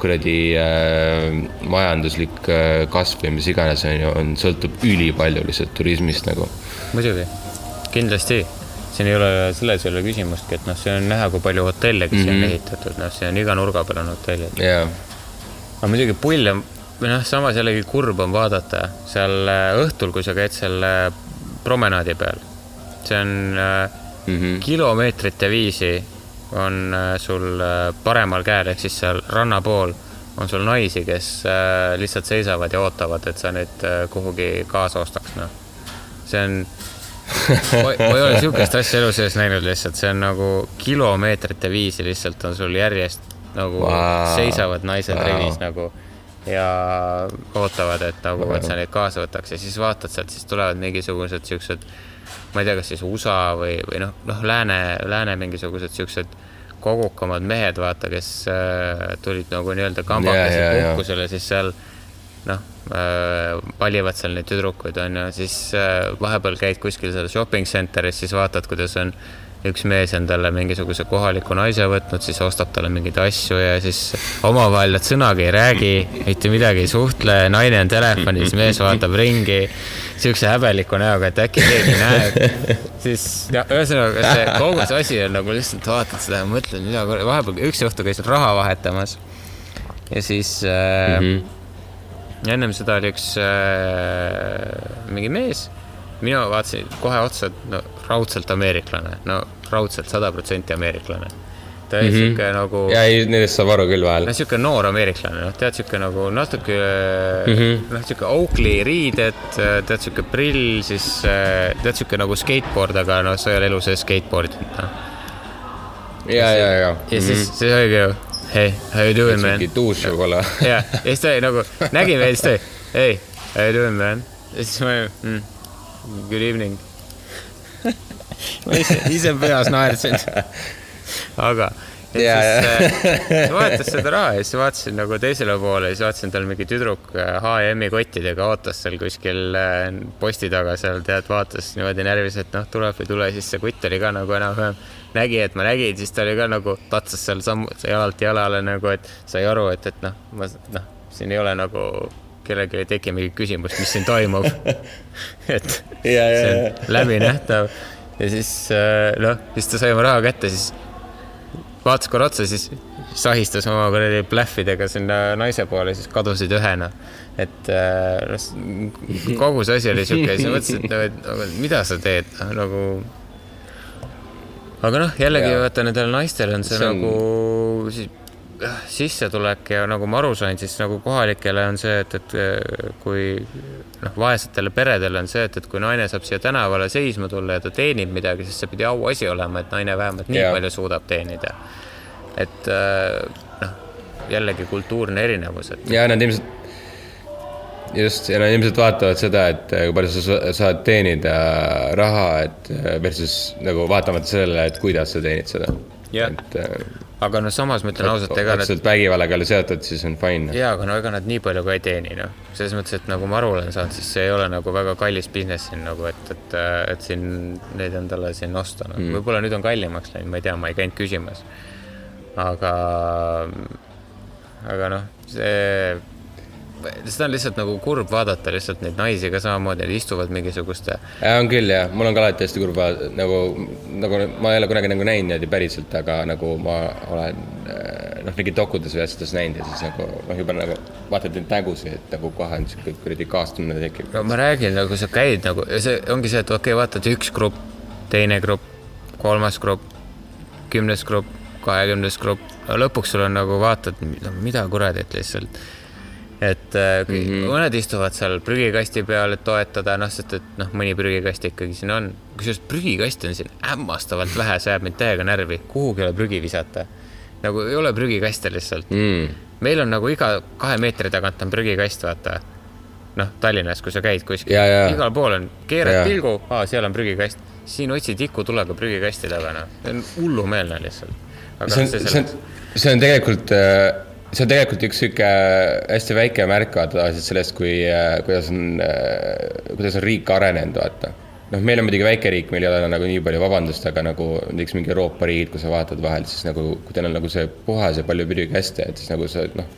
kuradi äh, majanduslik äh, kasv või mis iganes on ju, on, sõltub ülipalju lihtsalt turismist nagu muidugi, kindlasti. siin ei ole, selles ei ole küsimustki, et noh, siin on näha, kui palju hotelle, kes mm -hmm. on Mhm. ehitatud, noh, siin on iga nurga peal on hotellid. jaa aga muidugi pull on, või noh, samas jällegi kurb on vaadata seal äh, õhtul, kui sa käid seal äh, promenaadi peal. see on mm -hmm. kilomeetrite viisi on äh, sul äh, paremal käel ehk siis seal ranna pool on sul naisi, kes äh, lihtsalt seisavad ja ootavad, et sa neid kuhugi kaasa ostaks, noh. see on, ma ei ole (laughs) niisugust asja elu sees näinud lihtsalt, see on nagu kilomeetrite viisi lihtsalt on sul järjest nagu wow. seisavad naised wow. rivis nagu ja ootavad, et nagu, et sa neid kaasa võtaks ja siis vaatad sealt, siis tulevad mingisugused siuksed, ma ei tea, kas siis USA või, või noh, noh, lääne, lääne mingisugused siuksed kogukamad mehed, vaata, kes äh, tulid nagu nii-öelda kambakesi ja, ja. puhkusele, siis seal noh äh,, valivad seal neid tüdrukuid on ju, siis äh, vahepeal käid kuskil seal shopping center'is, siis vaatad, kuidas on üks mees endale mingisuguse kohaliku naise võtnud, siis ostab talle mingeid asju ja siis omavahel nad sõnagi ei räägi, mitte midagi ei suhtle, naine on telefonis, mees vaatab ringi siukse häbeliku näoga, et äkki keegi näeb. siis ja ühesõnaga see kogu see asi on nagu lihtsalt vaatad seda ja mõtled, mida, vahepeal üks õhtu käisin raha vahetamas ja siis äh, mm. -hmm. ennem seda oli üks äh, mingi mees, mina vaatasin kohe otsa, et no raudselt ameeriklane, no raudselt sada protsenti ameeriklane. ta oli mm -hmm. siuke nagu, ja ei, nendest saab aru küll vahel no. siuke noor ameeriklane, noh, tead siuke nagu natuke mm -hmm. noh, siuke Oakley riided, tead siuke prill, siis tead siuke nagu skateboard, aga noh, sa ei ole elu sees skateboard inud, noh. ja, ja, ja. ja siis, siis oligi ju, hey, how you doing man mingi? tuus võib-olla. ja, ja siis ta oli nagu nägi meid, siis ta oli, hey, how you doing man? ja siis ma olin mm,, good evening. Ma ise, ise peas naersin. aga, ja Ja, siis äh, vahetas seda raha ja siis vaatasin nagu teisele poole ja siis vaatasin tal mingi tüdruk äh, H&M-i kottidega ootas seal kuskil äh, posti taga seal tead, vaatas niimoodi närvis, et noh, tuleb või ei tule, siis see kutt oli ka nagu enam-vähem nägi, et ma nägin, siis ta oli ka nagu tatsas seal sammu, jalalt jalale nagu, et sai aru, et, et noh, ma noh, siin ei ole nagu kellelgi ei teki mingit küsimust, mis siin toimub. (laughs) et Ja, ja, see on läbinähtav ja siis äh, noh, siis ta sai oma raha kätte, siis vaatas korra otsa, siis sahistas oma kuradi plähvidega sinna naise poole, siis kadusid ühena. et äh, noh, kogu see asi oli siuke siis ma mõtlesin, et nagu, et aga mida sa teed, nagu. aga noh, jällegi vaata nendel naistel on see, See on- nagu si sissetulek ja nagu ma aru sain, siis nagu kohalikele on see, et, et eh, kui noh, vaesetele peredele on see, et, et kui naine saab siia tänavale seisma tulla ja ta teenib midagi, siis see pidi auasi olema, et naine vähemalt nii Jaa. palju suudab teenida. et eh, noh, jällegi kultuurne erinevus, et ja nad ilmselt, just, ja nad ilmselt vaatavad seda, et äh, kui palju sa sa- saad teenida raha, et versus nagu vaatamata sellele, et kuidas sa teenid seda. Et äh, aga noh, samas ma ütlen ausalt, ega nad vägivallaga ei ole seotud, siis on fine. jaa, aga no ega nad nii palju ka ei teeni, noh. selles mõttes, et nagu ma aru olen saanud, siis see ei ole nagu väga kallis business siin nagu, et, et, et siin neid endale siin osta, noh mm.. võib-olla nüüd on kallimaks läinud, ma ei tea, ma ei käinud küsimas. aga, aga noh, see, seda on lihtsalt nagu kurb vaadata lihtsalt neid naisi ka samamoodi, nad istuvad mingisuguste on küll jah, mul on ka alati hästi kurb vaadata, nagu, nagu ma ei ole kunagi nagu näinud niimoodi päriselt, aga nagu ma olen äh, noh, mingi dokudes või asjades näinud ja siis nagu noh, juba nagu vaatad neid nägusid, et nagu kohe on siuke kuradi kaastunne tekib. no ma räägin, nagu sa käid nagu ja see ongi see, et okei okay,, vaatad üks grupp, teine grupp, kolmas grupp, kümnes grupp, kahekümnes grupp, lõpuks sul on nagu vaatad, mida kuradit lihtsalt. Et äh, mm -hmm. mõned istuvad seal prügikasti peal, et toetada, noh, sest et noh, mõni prügikast ikkagi siin on. kusjuures prügikaste on siin hämmastavalt vähe, see ajab mind täiega närvi, kuhugi ei ole prügi visata. nagu ei ole prügikaste lihtsalt Mm. meil on nagu iga kahe meetri tagant on prügikast, vaata. noh, Tallinnas, kui sa käid kuskil igal pool on, keerad pilgu, seal on prügikast, siin otsi tikutulega prügikasti taga, noh, see on hullumeelne lihtsalt. aga see on, see on see on tegelikult, see on tegelikult üks sihuke hästi väike märk vaata tavaliselt sellest, kui, kuidas on, kuidas on riik arenenud, vaata. noh, meil on muidugi väike riik, meil ei ole nagu nii palju vabandust, aga nagu näiteks mingi Euroopa riigid, kui sa vaatad vahel, siis nagu, kui teil on nagu see puhas ja palju prügikaste, et siis nagu sa noh,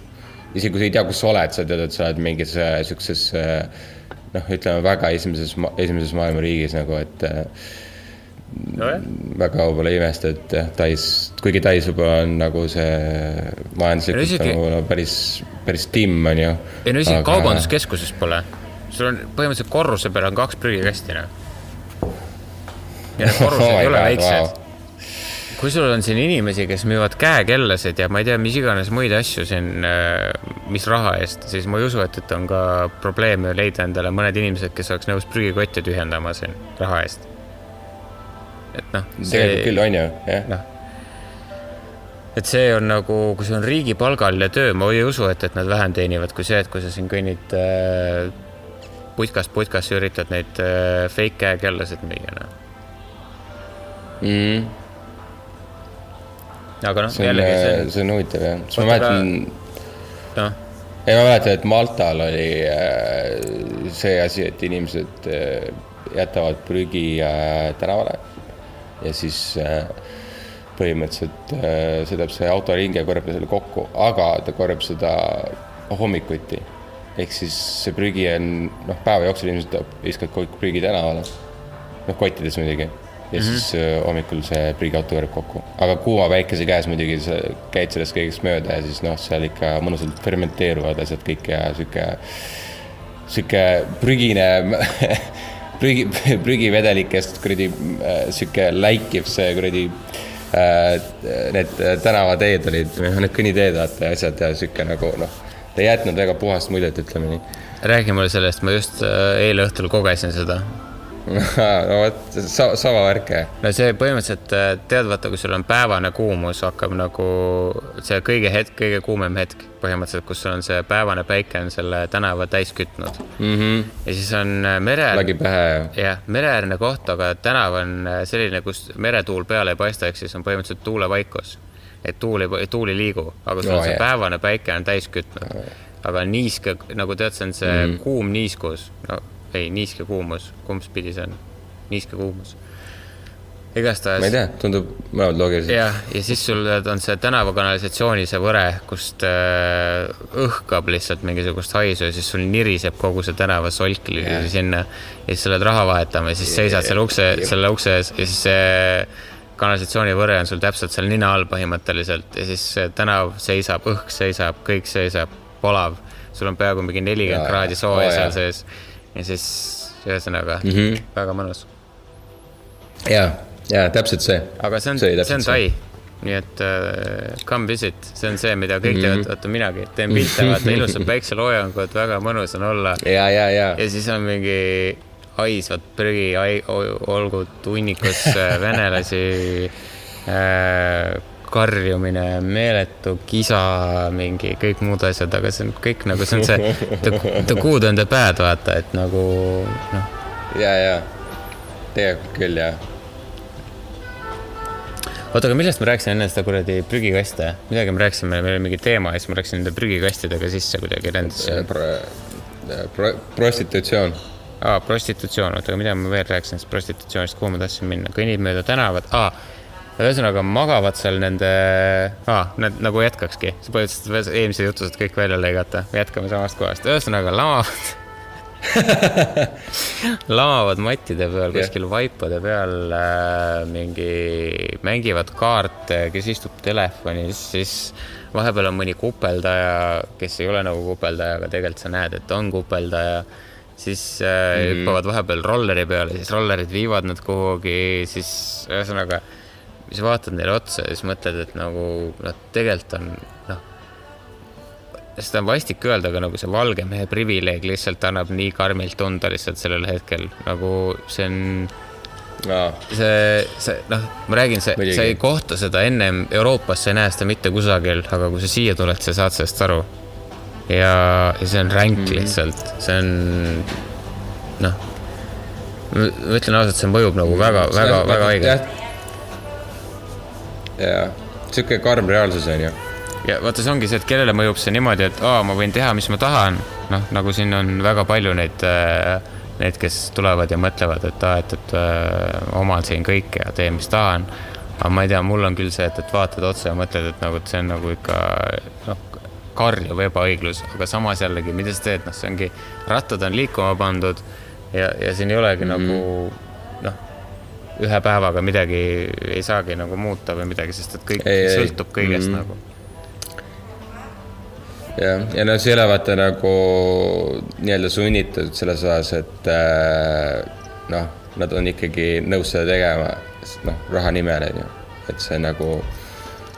isegi kui sa ei tea, kus sa oled, sa tead, et sa oled mingis äh, sihukeses äh, noh, ütleme väga esimeses, esimeses maailma riigis nagu, et äh, nojah, väga võib-olla ei imesta, et jah, Tais, kuigi Tais võib-olla on nagu see majanduslikult No isegi- nagu no, päris, päris timm on ju. ei no isegi kaubanduskeskuses pole, sul on põhimõtteliselt korruse peal on kaks prügikasti, noh. ja need korrused (laughs) Oh ei ole väiksed wow. kui sul on siin inimesi, kes müüvad käekellasid ja ma ei tea, mis iganes muid asju siin, mis raha eest, siis ma ei usu, et, et on ka probleeme leida endale mõned inimesed, kes oleks nõus prügikotte tühjendama siin raha eest. Et noh, tegelikult küll on ju, jah. noh, et see on nagu, kui see on riigipalgaline töö, ma ei usu, et, et nad vähem teenivad kui see, et kui sa siin kõnnid äh, putkast putkasse üritad neid äh, fake käekellasid müüa, noh. Mm, aga noh, see on, jällegi see on huvitav jah, siis ma mäletan, noh, ei ma mäletan, et Maltal oli äh, see asi, et inimesed äh, jätavad prügi äh, tänavale. Ja siis äh, põhimõtteliselt äh, see auto ringi ja korjab selle kokku, aga ta korjab seda hommikuti. ehk siis see prügi on, noh, päeva jooksul ilmselt viskad kõik prügi tänavale, noh, kottides muidugi ja mm -hmm. siis äh, hommikul see prügiauto korjab kokku. aga kuuma päikese käes muidugi sa käid sellest kõigest mööda ja siis noh, seal ikka mõnusalt fermenteeruvad asjad kõik ja sihuke, sihuke prügine (laughs) prügi, (laughs) prügivedelikest kuradi äh, sihuke läikiv see kuradi äh, need tänavateed olid, või need kõnniteed vaata ja asjad ja sihuke nagu noh, ta ei jätnud väga puhast muljet, ütleme nii. räägi mulle sellest, ma just äh, eile õhtul kogesin seda no vot, sama värk jah. no see põhimõtteliselt äh, tead, vaata, kui sul on päevane kuumus, hakkab nagu see kõige hetk, kõige kuumem hetk põhimõtteliselt, kus sul on see päevane päike on selle tänava täis kütnud mm. -hmm. ja siis on äh, mere. lagi pähe ja. jah, mereäärne koht, aga tänav on äh, selline, kus meretuul peale ei paista, ehk siis on põhimõtteliselt tuulevaikus. et tuul ei, tuul ei liigu, aga sul no, on see jah. päevane päike on täis kütnud no,. aga niiske, nagu tead, see on see mm -hmm. kuum niiskus, no ei, niiske kuumus, kumb pidi see on? niiske kuumus. igastahes. ma ei tea, tundub mõlemad loogilised. jah, ja siis sul on see tänavakanalisatsiooni see võre, kust äh, õhkab lihtsalt mingisugust haisu ja siis sul niriseb kogu see tänavasolk yeah. sinna. ja siis sa lähed raha vahetama ja siis seisad selle ukse, selle ukse ees ja siis see kanalisatsioonivõre on sul täpselt seal nina all põhimõtteliselt ja siis tänav seisab, õhk seisab, kõik seisab, polav. sul on peaaegu mingi nelikümmend kraadi sooja seal sees ja siis ühesõnaga mm -hmm. väga mõnus. ja, ja täpselt see. aga see on, see, see on Tai nii et uh, come visit, see on see, mida kõik mm -hmm. teevad, vaata minagi teen pilte, vaata ilusad (laughs) päikseloojangud, väga mõnus on olla. ja, ja, ja. ja siis on mingi haisvad prügi, olgu hunnikus äh, venelasi äh, karjumine, meeletu kisa, mingi kõik muud asjad, aga see on kõik nagu see on see the, the good and the bad, vaata, et nagu noh. ja, ja tegelikult küll jah. oota, aga millest ma rääkisin enne seda kuradi prügikaste, midagi me rääkisime, meil oli mingi teema ja siis ma läksin nende prügikastidega sisse kuidagi lendasin pro,. Pro, prostitutsioon. Aa, prostitutsioon, oota, aga mida ma veel rääkisin sellest prostitutsioonist, kuhu ma tahtsin minna, kõnnid mööda tänavat, aa ühesõnaga magavad seal nende ah,, need nagu jätkakski, sa põhimõtteliselt eelmise jutu saad kõik välja lõigata, jätkame samast kohast, ühesõnaga lamavad (laughs) lamavad mattide peal kuskil yeah. vaipade peal äh, mingi, mängivad kaarte, kes istub telefonis, siis vahepeal on mõni kupeldaja, kes ei ole nagu kupeldaja, aga tegelikult sa näed, et on kupeldaja siis äh, mm -hmm. hüppavad vahepeal rolleri peale, siis rollerid viivad nad kuhugi, siis ühesõnaga siis vaatad neile otsa ja siis mõtled, et nagu noh, tegelikult on noh, seda on vastik öelda, aga nagu see valge mehe privileeg lihtsalt annab nii karmilt tunda lihtsalt sellel hetkel, nagu see on no.. see, see noh, ma räägin, see, sa ei kohta seda ennem Euroopas, sa ei näe seda mitte kusagil, aga kui sa siia tuled, sa saad sellest aru. ja, ja see on ränk mm -hmm. lihtsalt, see on noh, ma ütlen ausalt, see mõjub nagu väga, väga, väga haigelt jaa, sihuke karm reaalsus on ju. ja vaata, see ongi see, et kellele mõjub see niimoodi, et aa, ma võin teha, mis ma tahan. noh, nagu siin on väga palju neid, äh, need, kes tulevad ja mõtlevad, et aa, et, et äh, oman siin kõike ja teen, mis tahan. aga ma ei tea, mul on küll see, et, et vaatad otsa ja mõtled, et nagu, et see on nagu ikka noh, karjuv ebaõiglus, aga samas jällegi, mida sa teed, noh, see ongi, rattad on liikuma pandud ja, ja siin ei olegi mm -hmm. nagu ühe päevaga midagi ei saagi nagu muuta või midagi, sest et kõik ei, sõltub kõigest mm. nagu. jah, ja no see ei ole vaata nagu nii-öelda sunnitud selles osas, et äh, noh, nad on ikkagi nõus seda tegema, noh, raha nimel on ju, et see nagu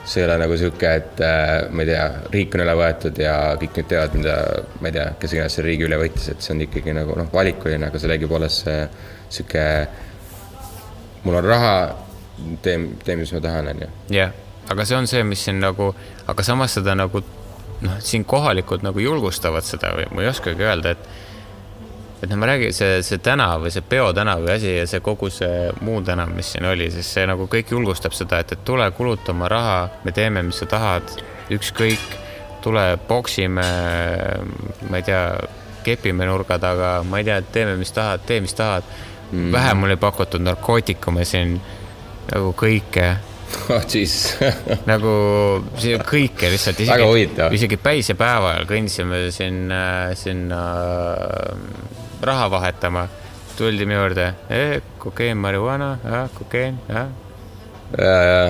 see ei ole nagu sihuke, et äh, ma ei tea, riik on üle võetud ja kõik nüüd teavad, mida, ma ei tea, kes iganes selle riigi üle võttis, et see on ikkagi nagu noh, valikuline, aga sellegipoolest see sihuke mul on raha, teen, teen, mis ma tahan, onju. jah, aga see on see, mis siin nagu, aga samas seda nagu noh, siin kohalikud nagu julgustavad seda või ma ei oskagi öelda, et et noh, ma räägin, see, see tänav või see peotänav või asi ja see kogu see muu tänav, mis siin oli, siis see nagu kõik julgustab seda, et, et tule kuluta oma raha, me teeme, mis sa tahad, ükskõik, tule poksime, ma ei tea, kepime nurga taga, ma ei tea, teeme, mis tahad, tee, mis tahad mm.. vähe mulle pakutud narkootikume siin nagu kõike. (laughs) Oh (laughs) nagu kõike lihtsalt. Isegi isegi päisepäeva ajal kõndisime siin, sinna äh, raha vahetama. tuldi minu juurde eh,, kokeen, marihuana, kokeen, ja, ja,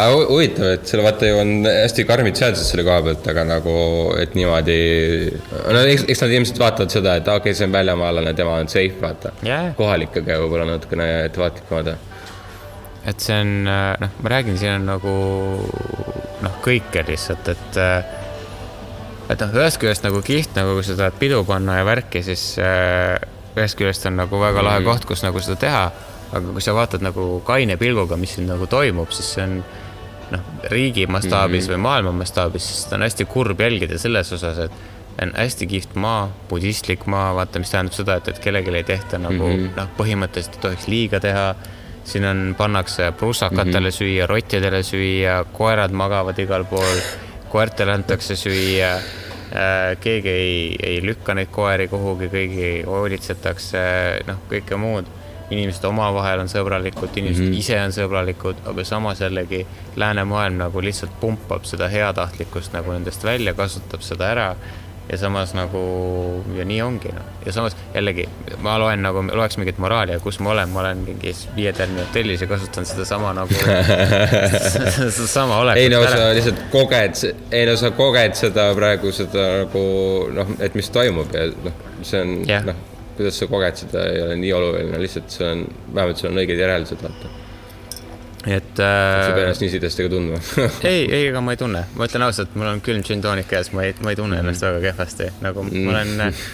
aga hu- huvitav, et seal vaata ju on hästi karmid seadused selle koha pealt, aga nagu, et niimoodi. no eks, eks nad ilmselt vaatavad seda, et okei okay,, see on väljamaalane, tema on safe, vaata Jah. kohalikega võib-olla natukene ettevaatlikumad. et see on, noh, ma räägin, siin on nagu noh, kõike lihtsalt, et et noh, ühest küljest nagu kihvt nagu, kui sa tahad pidu panna ja värki, siis ühest küljest on nagu väga lahe koht, kus nagu seda teha. Aga kui sa vaatad nagu kaine pilguga, mis siin nagu toimub, siis see on noh, riigi mastaabis mm -hmm. või maailma mastaabis, siis seda on hästi kurb jälgida selles osas, et on hästi kihvt maa, budistlik maa, vaata, mis tähendab seda, et, et kellelegi ei tehta nagu mm -hmm. noh, põhimõtteliselt ei tohiks liiga teha. siin on, pannakse prussakatele mm -hmm. süüa, rottidele süüa, koerad magavad igal pool, koertele antakse süüa. keegi ei, ei lükka neid koeri kuhugi, kõigi hoolitsetakse, noh, kõike muud inimesed omavahel on sõbralikud, inimesed mm -hmm. ise on sõbralikud, aga samas jällegi läänemaailm nagu lihtsalt pumpab seda heatahtlikkust nagu nendest välja, kasutab seda ära ja samas nagu ja nii ongi noh, ja samas jällegi ma loen nagu, loeks mingit moraali ja kus ma olen, ma olen mingis Viie tärni hotellis ja kasutan sedasama nagu (laughs) sedasama olekut ei no ära. sa lihtsalt koged, ei no sa koged seda praegu seda nagu noh, et mis toimub ja noh, see on Jah. noh, kuidas sa koged seda ei ole nii oluline, lihtsalt see on, vähemalt sul on õiged järeldused, vaata. et sa (laughs) ei pea äh, ennast nii sidestega tundma ei, ei, ega ma ei tunne, ma ütlen ausalt, mul on külm džinntoonik käes, ma ei, ma ei tunne ennast väga kehvasti, nagu ma olen äh,.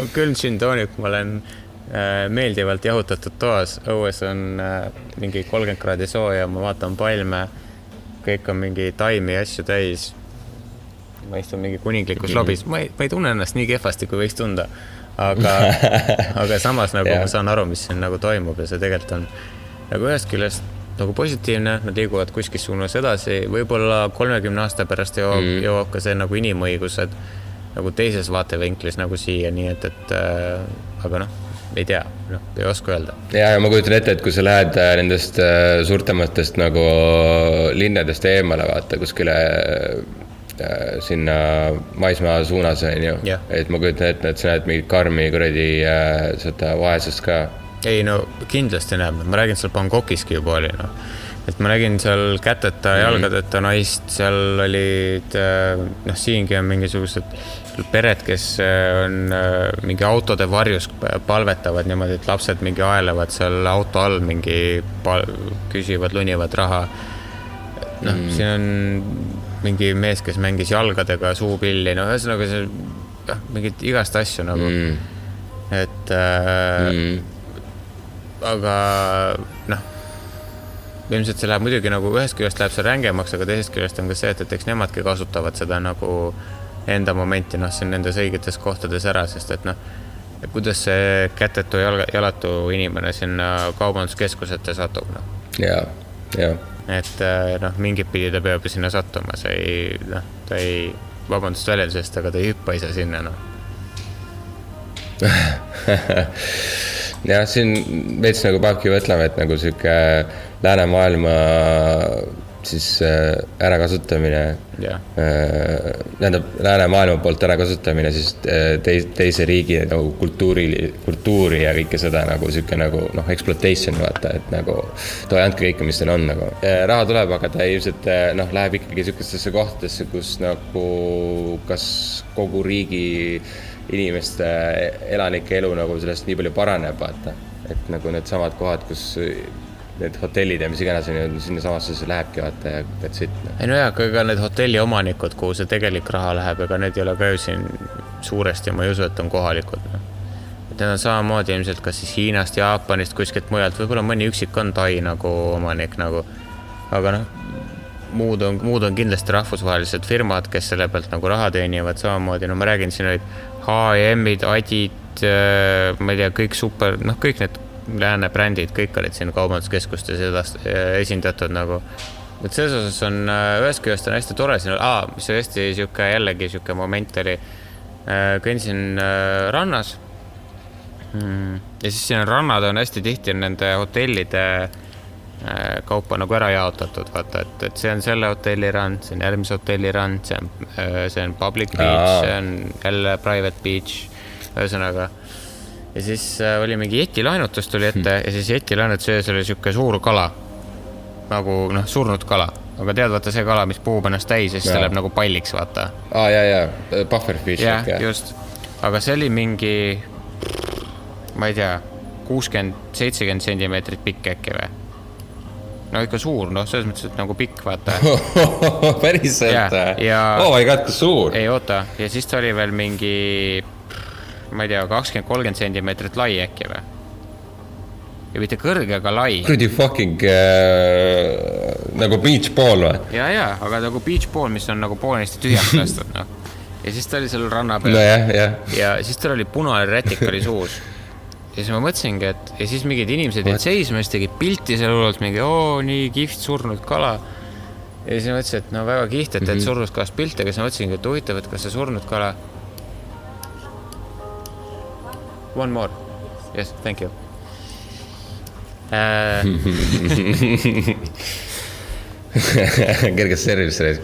(laughs) külm džinntoonik, ma olen äh, meeldivalt jahutatud toas, õues on äh, mingi kolmkümmend kraadi sooja, ma vaatan palme, kõik on mingi taimi ja asju täis. Ma istun mingi kuninglikus lobis, ma ei, ma ei tunne ennast nii kehvasti, kui võiks tunda. aga, (laughs) aga samas nagu ma saan aru, mis siin nagu toimub ja see tegelikult on nagu ühest küljest nagu positiivne, nad liiguvad kuskil suunas edasi, võib-olla kolmekümne aasta pärast jõuab mm., jõuab ka see nagu inimõigused nagu teises vaatevinklis nagu siia, nii et, et äh, aga noh, ei tea, noh, ei oska öelda. ja, ja ma kujutan ette, et kui sa lähed äh, nendest äh, suurtematest nagu linnadest eemale, vaata kuskile sinna maismaa suunas, on ju Jah.. et ma kujutan ette, et sa näed mingit karmi kuradi äh, seda vaesust ka. ei no kindlasti näeb, ma räägin, seal Bangkokiski juba oli noh, et ma nägin seal käteta ja jalgadeta naist, seal olid äh, noh, siingi on mingisugused pered, kes äh, on äh, mingi autode varjus palvetavad niimoodi, et lapsed mingi aelevad seal auto all mingi küsivad, lunivad raha. noh mm., siin on mingi mees, kes mängis jalgadega suupilli, no ühesõnaga see noh, mingit igast asju nagu mm., et äh, Mm. aga noh, ilmselt see läheb muidugi nagu ühest küljest läheb see rängemaks, aga teisest küljest on ka see, et, et eks nemadki kasutavad seda nagu enda momenti, noh, siin nendes õigetes kohtades ära, sest et noh, kuidas see kätetu jalga, jalatu inimene sinna kaubanduskeskusesse satub, noh. ja, ja et äh, noh, mingit pidi ta peab ju sinna sattuma, see ei, noh, ta ei, vabandust väljendusest, aga ta ei hüppa ise sinna, noh. (laughs) jah, siin veits nagu peabki mõtlema, et nagu sihuke läänemaailma siis äh, ärakasutamine jah, äh, tähendab, läänemaailma poolt ärakasutamine siis äh, teis, teise riigi nagu kultuuri, kultuuri ja kõike seda nagu sihuke nagu noh, exploitation vaata, et nagu too andke kõike, mis teil on nagu. raha tuleb, aga ta ilmselt noh, läheb ikkagi sihukestesse kohtadesse, kus nagu kas kogu riigi inimeste, elanike elu nagu sellest nii palju paraneb, vaata. et nagu needsamad kohad, kus need hotellid ja mis iganes on ju, sinnasamasse see lähebki vaata ja that's it noh. ei no jaa, aga ega need hotelli omanikud, kuhu see tegelik raha läheb, ega need ei ole ka ju siin suuresti, ma ei usu, et on kohalikud. et need on samamoodi ilmselt kas siis Hiinast, Jaapanist, kuskilt mujalt, võib-olla mõni üksik on Tai nagu omanik nagu, aga noh, muud on, muud on kindlasti rahvusvahelised firmad, kes selle pealt nagu raha teenivad samamoodi, no ma räägin, siin olid H&M-id, Adid, ma ei tea, kõik super, noh, kõik need lääne brändid, kõik olid siin kaubanduskeskustes edast-, esindatud nagu. et selles osas on, ühest küljest on hästi tore siin, mis oli hästi sihuke jällegi sihuke moment oli, kõndisin äh, rannas mm, ja siis siin on rannad on hästi tihti nende hotellide äh, kaupa nagu ära jaotatud, vaata, et, et see on selle hotelli rand, see on järgmise hotelli rand, see on, see on public beach, see on jälle private beach, ühesõnaga. Ja siis äh, oli mingi jetilaenutus tuli ette ja siis jetilaenutuse ees oli sihuke suur kala. nagu noh, surnud kala, aga tead, vaata see kala, mis puhub ennast täis ja siis ta läheb nagu palliks, vaata. Aa ah, ja, ja pufferfish jah just, aga see oli mingi, ma ei tea, kuuskümmend, seitsekümmend sentimeetrit pikk äkki või? no ikka suur, noh, selles mõttes, et nagu pikk, vaata. (laughs) päriselt Jaa, või ja- oh my god, kui suur. ei oota, ja siis ta oli veel mingi, ma ei tea, kakskümmend, kolmkümmend sentimeetrit lai äkki või? ja mitte kõrge, aga lai. kuradi fucking äh, nagu beach ball või? ja, ja, aga nagu beach ball, mis on nagu poolenisti tühjaks (laughs) lastud, noh. ja siis ta oli seal ranna peal nojah, jah. ja siis tal oli punane rätik oli suus. ja siis ma mõtlesingi, et ja siis mingid inimesed jäid seisma, siis tegid pilti selle hullult mingi oo nii kihvt surnud kala. ja siis ma mõtlesin, et no väga kihvt, et teed surnud kalast pilte, aga siis ma mõtlesingi, et huvitav, et kas see surnud kala. One more, yes, thank you (laughs) äh,. kerges servis reis.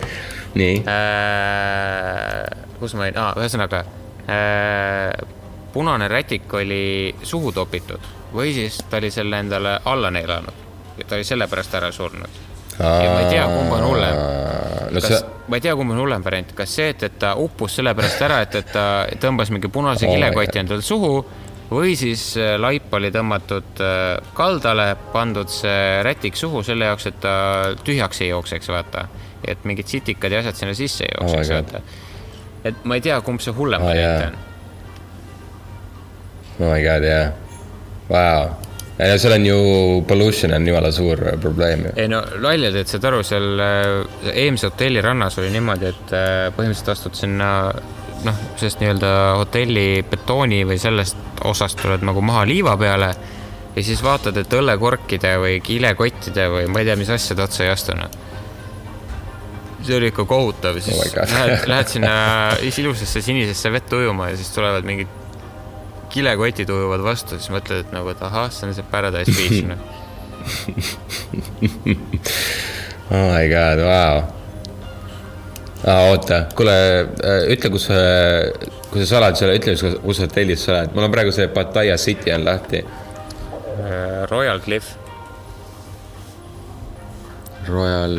nii, äh, kus ma olin ah,, ühesõnaga äh, punane rätik oli suhu topitud või siis ta oli selle endale alla neelanud ja ta oli sellepärast ära surnud. Ja ma ei tea, kumb on hullem. no kas see, ma ei tea, kumb on hullem variant, kas see, et, et ta uppus sellepärast ära, et, et ta tõmbas mingi punase Oh kilekoti endale suhu või siis äh, laip oli tõmmatud äh, kaldale, pandud see rätik suhu selle jaoks, et ta tühjaks ei jookseks, vaata. et mingid sitikad ja asjad sinna sisse ei Oh jookseks, God. vaata. et ma ei tea, kumb see hullem Oh, variant jaa. on. oh my god, jah. Vau. Ja seal on ju pollution on jumala suur probleem ju. ei no lollid, et saad aru, seal äh, eelmise hotelli rannas oli niimoodi, et äh, põhimõtteliselt astud sinna noh, sellest nii-öelda hotelli betooni või sellest osast tuled nagu maha liiva peale ja siis vaatad, et õllekorkide või kilekottide või ma ei tea, mis asjade otsa ei astu noh. see oli ikka kohutav, Oh siis God. lähed, lähed sinna (laughs) ilusasse sinisesse vett ujuma ja siis tulevad mingid kilekotid ujuvad vastu, siis mõtled, et nagu, et ahah, see on see Paradise Beach noh. (laughs) oh my god, vau. aa, oota, kuule, ütle, kus sa, kus sa oled seal, ütle, kus hotellis sa oled, mul on praegu see Pattaya City on lahti. Royal Cliff Royal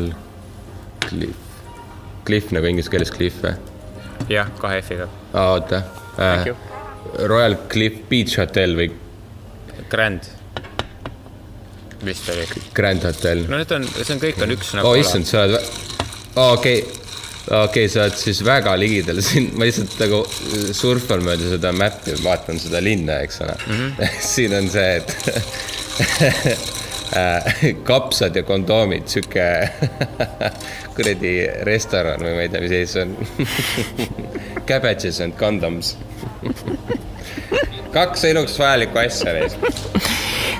Cliff, Cliff nagu inglise keeles Cliff või? jah, kahe F-iga. aa, oota Thank you. äh,. Royal Cliff Beach Hotel või Grand. vist oli. Grand Hotel no need on, see on kõik on üks nagu. oh issand, sa oled vä-, okei, okei, sa oled siis väga ligidal siin, ma lihtsalt nagu surfan mööda seda mäppi, vaatan seda linna, eks ole mm. -hmm. siin on see, et (laughs) äh, kapsad ja kondoomid, sihuke (laughs) kuradi restoran või ma ei tea, mis ees on. (laughs) Cabbages and condoms. (laughs) kaks eluks vajalikku asja neis.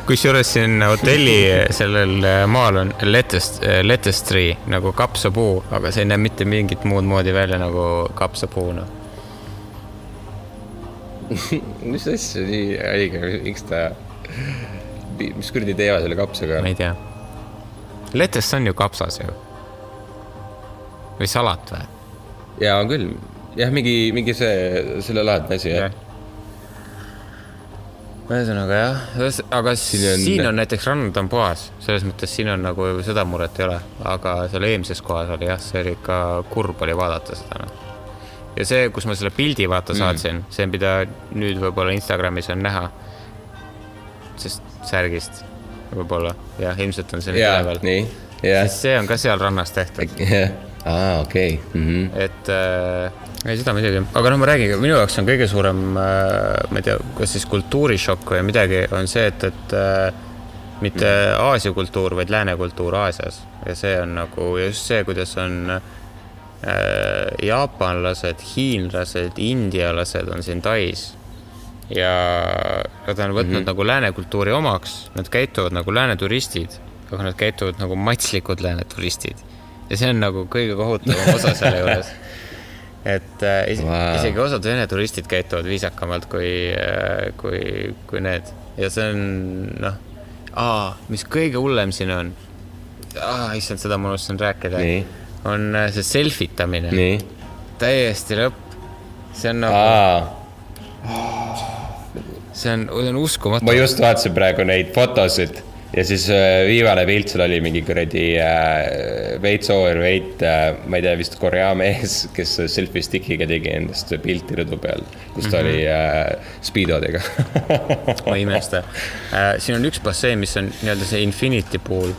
kusjuures siin hotelli sellel maal on lettuce, lettuce tree nagu kapsapuu, aga see ei näe mitte mingit muud moodi välja nagu kapsapuu, noh. (laughs) mis asja nii haige, miks ta, mis kuradi teevad selle kapsaga ma? ei tea. lettuce on ju kapsas ju. või salat või? jaa, on küll. jah, mingi, mingi see, selle laadne asi, jah. ühesõnaga jah, aga siin on, siin on näiteks rand on puhas, selles mõttes siin on nagu seda muret ei ole, aga seal eelmises kohas oli jah, see oli ikka kurb oli vaadata seda noh. ja see, kus ma selle pildi vaata Mm. saatsin, see, mida nüüd võib-olla Instagramis on näha, sest särgist võib-olla jah, ilmselt on see nüüd jaa, üleval, nii, jah, see on ka seal rannas tehtud, aa, okei, mhm. et äh, ei, seda muidugi, aga noh, ma räägin, minu jaoks on kõige suurem äh,, ma ei tea, kas siis kultuurishokk või midagi, on see, et, et äh, mitte Aasia kultuur, vaid lääne kultuur Aasias. Ja see on nagu just see, kuidas on äh, jaapanlased, hiinlased, indialased on siin Tais. Ja nad on võtnud mm -hmm. nagu lääne kultuuri omaks, nad käituvad nagu lääne turistid, aga nad käituvad nagu matslikud lääne turistid. Ja see on nagu kõige kohutavam osa selle juures (laughs) et äh, is Wow. isegi osad Vene turistid käituvad viisakamalt kui äh,, kui, kui need. Ja see on noh, mis kõige hullem siin on, issand, seda ma unustasin rääkida. On äh, see selfitamine, täiesti lõpp. see on nagu, see on, see on uskumatu. Ma. just vaatasin praegu neid fotosid ja siis äh, viimane pilt seal oli mingi kuradi äh, veits overweight äh,, ma ei tea, vist Korea (laughs) mees, kes selfie stick'iga tegi endast pilti rõdu peal, kus ta Mhm. oli äh, speedodega ma ei imesta äh,. siin on üks bassein, mis on nii-öelda see infinity pool.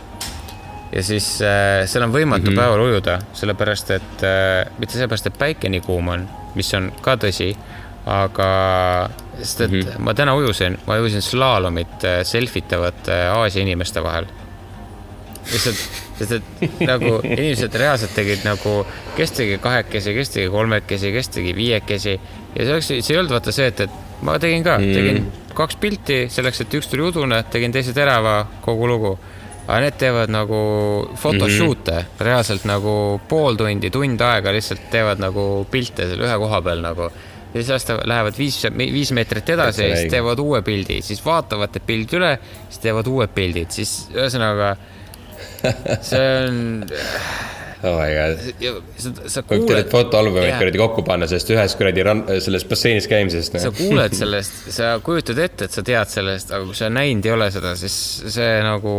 ja siis äh, seal on võimatu mm -hmm. päeval ujuda, sellepärast et äh,, mitte sellepärast, et päike nii kuum on, mis on ka tõsi, aga sest et mm -hmm. ma täna ujusin, ma ujusin slaalomit äh, selfitavate Aasia inimeste vahel lihtsalt, sest et nagu (laughs) inimesed reaalselt tegid nagu, kes tegi kahekesi, kes tegi kolmekesi, kes tegi viiekesi ja see oleks, see ei olnud vaata see, et, et ma tegin ka mm., tegin kaks pilti selleks, et üks tuli udune, tegin teise terava, kogu lugu. aga need teevad nagu photoshoot'e mm, -hmm. reaalselt nagu pool tundi, tund aega lihtsalt teevad nagu pilte seal ühe koha peal nagu ja siis aasta lähevad viis, viis meetrit edasi, Täitsa siis teevad uue pildi, siis vaatavad need pildid üle, siis teevad uued pildid, siis ühesõnaga see on, (laughs) oh my god. sa, kuuled, fotoalbumit Jaa. kuradi kokku panna sellest ühest kuradi ran-, selles basseinis käimisest. sa kuuled sellest, sa kujutad ette, et sa tead sellest, aga kui sa näinud ei ole seda, siis see nagu,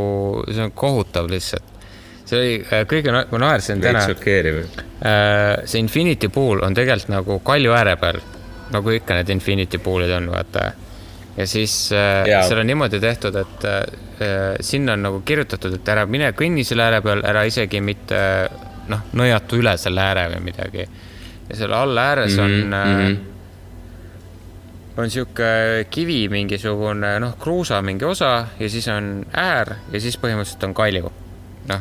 see on kohutav lihtsalt. see oli äh, kõige, ma naersin täna šokeeriv. see Infinity pool on tegelikult nagu kalju ääre peal, nagu ikka need Infinity pool'id on, vaata. ja siis äh, Jaa. seal on niimoodi tehtud, et äh, sinna on nagu kirjutatud, et ära mine kõnni selle ääre peal, ära isegi mitte noh, nõjatu üle selle ääre või midagi. ja seal all ääres on mm, Mhm, -hmm. on sihuke kivi mingisugune noh, kruusa mingi osa ja siis on äär ja siis põhimõtteliselt on kalju. noh,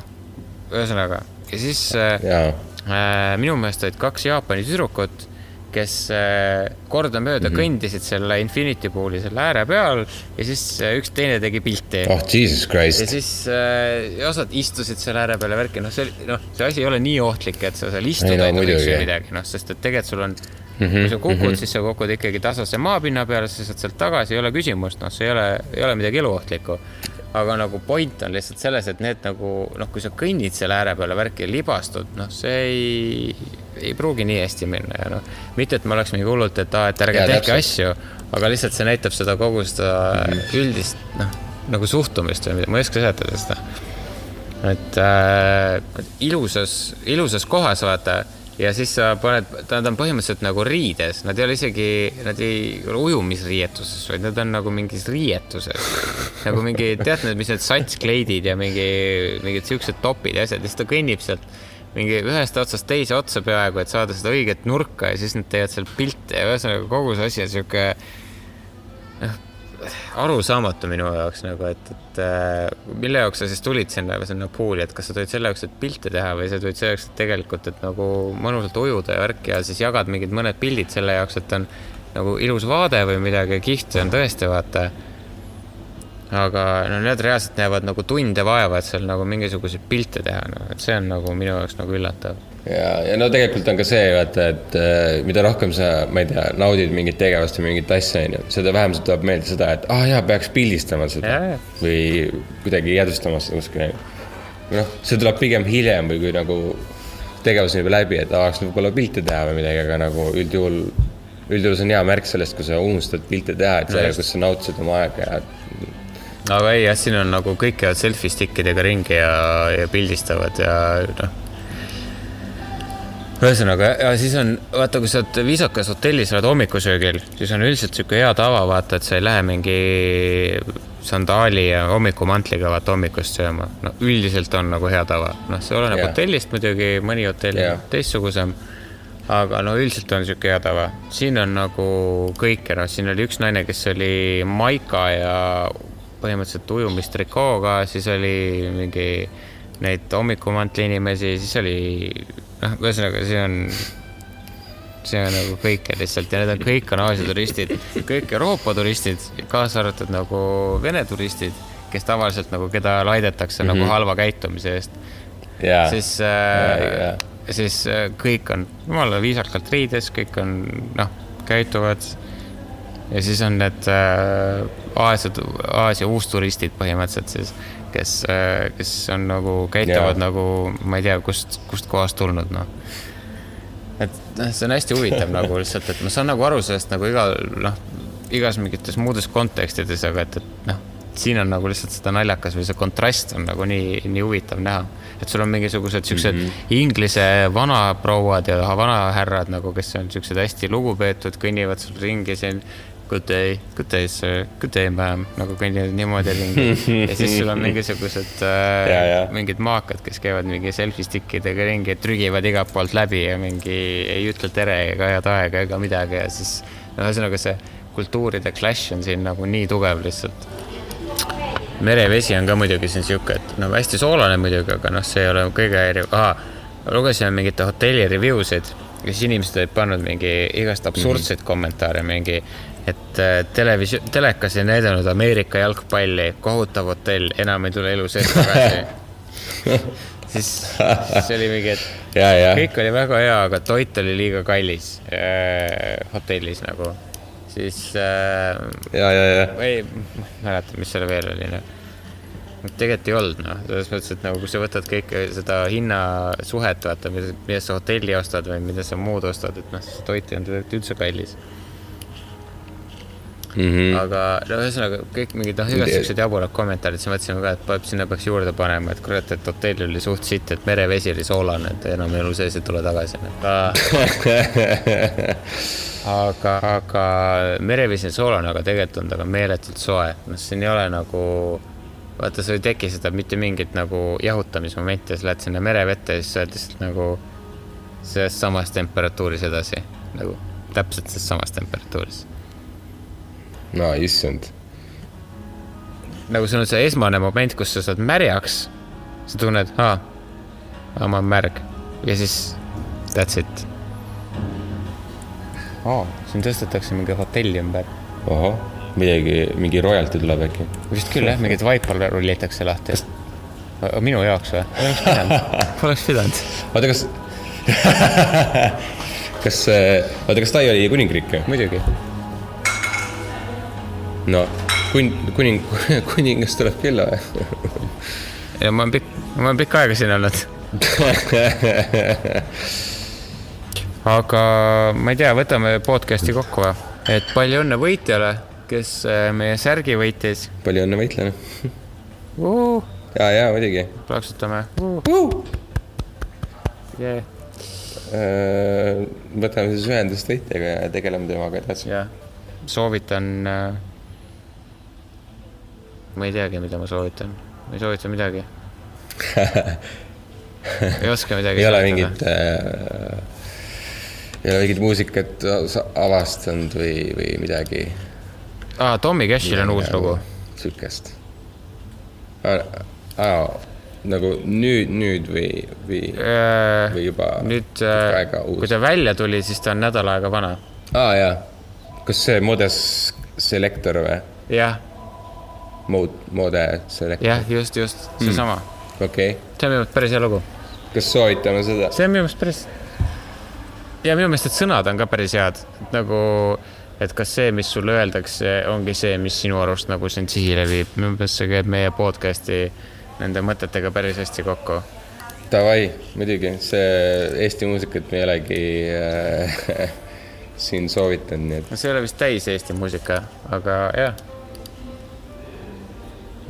ühesõnaga ja siis äh, jaa, Äh, minu meelest olid kaks Jaapani tüdrukut, kes äh, kordamööda mm -hmm. kõndisid selle Infinity Pool'i selle ääre peal ja siis äh, üks teine tegi pilti. oh jesus ja christ. siis äh, ja osad istusid selle ääre peale värki, noh, see noh, see asi ei ole nii ohtlik, et sa seal istuda Ei no ei tohiks midagi, noh, sest et tegelikult sul on mm, -hmm, kui sa kukud mm, -hmm. siis sa kukud ikkagi tasase maapinna peale, sa saad sealt tagasi, ei ole küsimust, noh, see ei ole, ei ole midagi eluohtlikku. aga nagu point on lihtsalt selles, et need nagu noh, kui sa kõnnid selle ääre peale värki ja libastud, noh, see ei, ei pruugi nii hästi minna ja noh, mitte, et ma oleks mingi hullult, et aa, et ärge Jaa, tehke asju, aga lihtsalt see näitab seda kogu seda Mhm. üldist noh, nagu suhtumist või mida, ma ei oska seletada seda et äh, ilusas, ilusas kohas vaata ja siis sa paned, nad on põhimõtteliselt nagu riides, nad ei ole isegi, nad ei ole ujumisriietuses, vaid nad on nagu mingis riietuses. nagu mingi, tead need, mis need satskleidid ja mingi, mingid siuksed topid ja asjad. Ja siis ta kõnnib sealt mingi ühest otsast teise otsa peaaegu, et saada seda õiget nurka ja siis nad teevad seal pilte. Ja ühesõnaga kogu see asi on sihuke arusaamatu minu jaoks nagu, et, et äh, mille jaoks sa siis tulid sinna, sinna pool'i, et kas sa tulid selle jaoks, et pilte teha või sa tulid selle jaoks, et tegelikult, et nagu mõnusalt ujuda ja värki ja siis jagad mingid mõned pildid selle jaoks, et on nagu ilus vaade või midagi, kihvt see on tõesti, vaata. aga no need reaalselt näevad nagu tunde vaeva, et seal nagu mingisuguseid pilte teha, no et see on nagu minu jaoks nagu üllatav. ja, ja no tegelikult on ka see, vaata, et äh, mida rohkem sa, ma ei tea, naudid mingit tegevust või mingit asja, onju, seda vähem sul tuleb meelde seda, et aa ah, jaa, peaks pildistama seda Jaa, jaa. või kuidagi jäädvustama seda kuskile. noh, see tuleb pigem hiljem või kui nagu tegevus on juba läbi, et tahaks võib-olla pilte teha või midagi, aga nagu üldjuhul, üldjuhul see on hea märk sellest, kui sa unustad pilte teha, et selle, kus sa nautisid oma aega ja aga ei jah, siin on nagu kõik käivad selfie stick idega ringi ja, ja pildistavad ja noh. Ühesõnaga ja siis on, vaata, kui sa oled viisakas hotellis, oled hommikusöögil, siis on üldiselt sihuke hea tava, vaata, et sa ei lähe mingi sandaali ja hommikumantliga vaata hommikust sööma. no üldiselt on nagu hea tava, noh, see oleneb yeah. hotellist muidugi, mõni hotell on teistsugusem aga no üldiselt on sihuke hea tava, siin on nagu kõike, noh, siin oli üks naine, kes oli maika ja põhimõtteliselt ujumistrikooga, siis oli mingi neid hommikumantli inimesi, siis oli noh, ühesõnaga see on, see on nagu kõike lihtsalt ja need on kõik on Aasia turistid, kõik Euroopa turistid, kaasa arvatud nagu Vene turistid, kes tavaliselt nagu, keda laidetakse mm -hmm. nagu halva käitumise eest. Ja siis äh,, siis äh, kõik on jumala viisakalt riides, kõik on noh, käituvad. Ja siis on need äh, Aasia, Aasia uusturistid põhimõtteliselt siis, kes kes on nagu, käituvad yeah. nagu, ma ei tea, kust, kust kohast tulnud, noh. et noh, see on hästi huvitav nagu lihtsalt, et ma saan nagu aru sellest nagu igal, noh, igas mingites muudes kontekstides, aga et, et noh, siin on nagu lihtsalt seda naljakas või see kontrast on nagu nii, nii huvitav näha. et sul on mingisugused siuksed mm -hmm. inglise vanaprouad ja vanahärrad nagu, kes on siuksed hästi lugupeetud, kõnnivad sul ringi siin. Good day, good day sir, good day ma'am, nagu kõnnivad niimoodi ringi ja siis sul on (laughs) mingisugused äh, Ja, ja. mingid maakad, kes käivad mingi selfie stick idega ringi, trügivad igalt poolt läbi ja mingi ei ütle tere ega head aega ega midagi ja siis no ühesõnaga see kultuuride clash on siin nagu nii tugev lihtsalt. merevesi on ka muidugi siin sihuke, et no hästi soolane muidugi, aga noh, see ei ole kõige häiriv, lugesime mingite hotelli review sid ja siis inimesed olid pannud mingi igast absurdseid mm -hmm. kommentaare, mingi, et äh, televisioon, telekas ei näidanud Ameerika jalgpalli, kohutav hotell, enam ei tule elu sees tagasi. (laughs) siis, siis oli mingi, et ja, ja, kõik oli väga hea, aga toit oli liiga kallis äh, hotellis nagu, siis äh, ja, ja, ja, ei mäleta, mis seal veel oli, noh. tegelikult ei olnud, noh, selles mõttes, et nagu kui sa võtad kõike seda hinnasuhet, vaata, mida, mida sa hotelli ostad või mida sa muud ostad, et noh, toit ei olnud üldse kallis. Mhm. aga no ühesõnaga kõik mingid noh, igast siuksed jaburad kommentaarid, siis mõtlesime ka, et peab, sinna peaks juurde panema, et kurat, et hotell oli suht sitt, et merevesi oli soolane, et enam elu sees ei tule tagasi. aga, (laughs) aga, aga merevesi on soolane, aga tegelikult on ta ka meeletult soe, noh, siin ei ole nagu vaata, sul ei teki seda mitte mingit nagu jahutamismomenti ja sa lähed sinna merevette ja siis sa oled lihtsalt nagu selles samas temperatuuris edasi, nagu täpselt selles samas temperatuuris no issand. nagu sul on see esmane moment, kus sa saad märjaks, sa tunned, aa, ma olen märg ja siis that's it. aa, siin tõstetakse mingi hotelli ümber. ohoh, midagi, mingi royalty tuleb äkki. vist küll jah, mingit vaipa rullitakse lahti. minu jaoks või? Poleks pidanud, (laughs) oota, kas, (laughs) kas, oota, kas Tai oli kuningriik või? muidugi. No kun-, kuning, (laughs) kuningas tuleb külla või? (laughs) ja ma olen pikk, ma olen pikka aega siin olnud. (laughs) aga ma ei tea, võtame podcast'i kokku või? et palju õnne võitjale, kes äh, meie särgi võitis palju õnne võitlejale. uh,. ja, ja muidugi plaksutame uh.. Yeah. uh,. võtame siis ühendust võitjaga ja tegeleme temaga edasi. soovitan äh,. Ma ei teagi, mida ma soovitan, ma ei soovita midagi. (laughs) ei oska midagi. ei ole mingit äh,, ei ole mingit muusikat avastanud või, või midagi. aa, Tommy Cashil on uus lugu. sihukest. nagu nüüd, nüüd või, või, või juba nüüd, aega kui ta välja tuli, siis ta on nädal aega vana. aa jaa, kas see Modes Selector või? jah, Mode, Mode Selector, jah, just, just seesama mm.. okei okay.. see on minu meelest päris hea lugu. kas soovitame seda? see on minu meelest päris. ja minu meelest, et sõnad on ka päris head, nagu, et kas see, mis sulle öeldakse, ongi see, mis sinu arust nagu sind sihile viib, minu meelest see käib meie podcast'i nende mõtetega päris hästi kokku. Davai, muidugi, see Eesti muusikat me ei olegi äh, (laughs) siin soovitanud, nii et no see ei ole vist täis Eesti muusika, aga jah,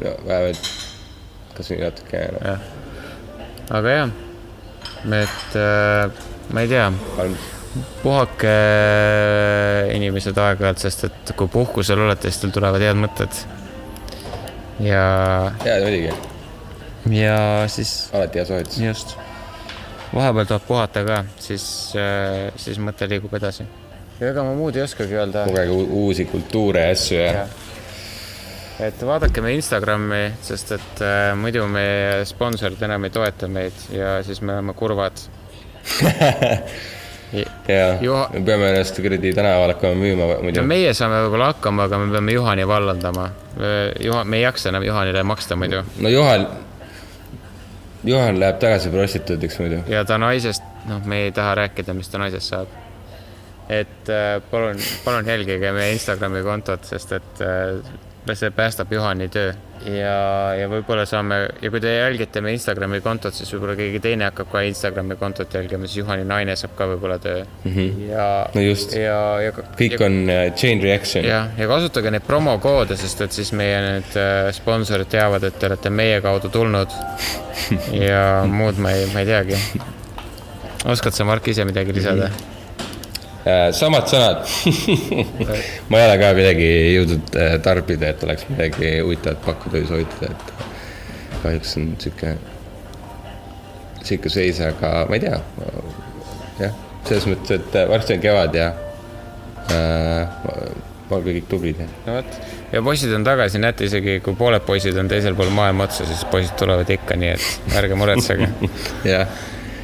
no vähemalt kas või natuke no.. aga jah, et äh, ma ei tea, puhake inimesed aeg-ajalt, sest et kui puhkusel olete, siis teil tulevad head mõtted. ja, jaa, muidugi, ja siis alati hea soovitus. just, vahepeal tuleb puhata ka, siis, siis mõte liigub edasi. ja ega ma muud ei oskagi öelda. kogege u- uusi kultuure ja asju ja Jah. Et vaadake meie Instagrami, sest et äh, muidu meie sponsorid enam ei toeta meid ja siis me oleme kurvad. (laughs) ja Juha- me peame ennast kuradi tänaval hakkama müüma muidu meie saame võib-olla hakkama, aga me peame Juhani vallandama. Juhan, me ei jaksa enam Juhanile maksta muidu no Juhan, Juhan läheb tagasi prostituudiks muidu. ja ta naisest, noh, me ei taha rääkida, mis ta naisest saab. et äh, palun, palun jälgige meie Instagrami kontot, sest et äh, see päästab Juhani töö ja, ja võib-olla saame ja kui te jälgite meie Instagrami kontot, siis võib-olla keegi teine hakkab ka Instagrami kontot jälgima, siis Juhani naine saab ka võib-olla töö mm. -hmm. ja No just. ja, ja kõik on äh, chain reaction. jah, ja kasutage neid promokoode, sest et siis meie need äh, sponsorid teavad, et te olete meie kaudu tulnud. (laughs) ja muud ma ei, ma ei teagi. oskad sa, Mark, ise midagi lisada? Äh, samad sõnad. (laughs) ma ei ole ka midagi jõudnud äh, tarbida, et oleks midagi huvitavat pakkuda või soovitada, et kahjuks on sihuke, sihuke seis, aga ma ei tea. jah, selles mõttes, et äh, varsti on kevad ja äh, olge kõik tublid ja no vot, ja poisid on tagasi, näete isegi kui pooled poisid on teisel pool maailma otsa, siis poisid tulevad ikka, nii et ärge muretsege. (laughs) jah,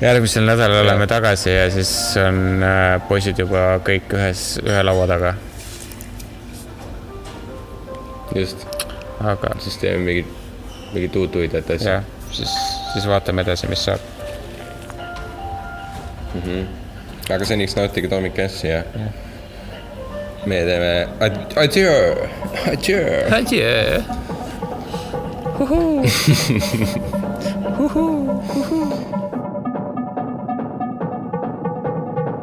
järgmisel nädalal oleme tagasi ja siis on äh, poisid juba kõik ühes, ühe laua taga, just, aga siis teeme mingit, mingit uut huvitavat asja siis, siis vaatame edasi, mis saab. aga seniks nautige Toomi Cassi ja meie teeme ad- adjöö, adjöö. adjöö. Huhuu. Huhuu, (laughs) huhuu.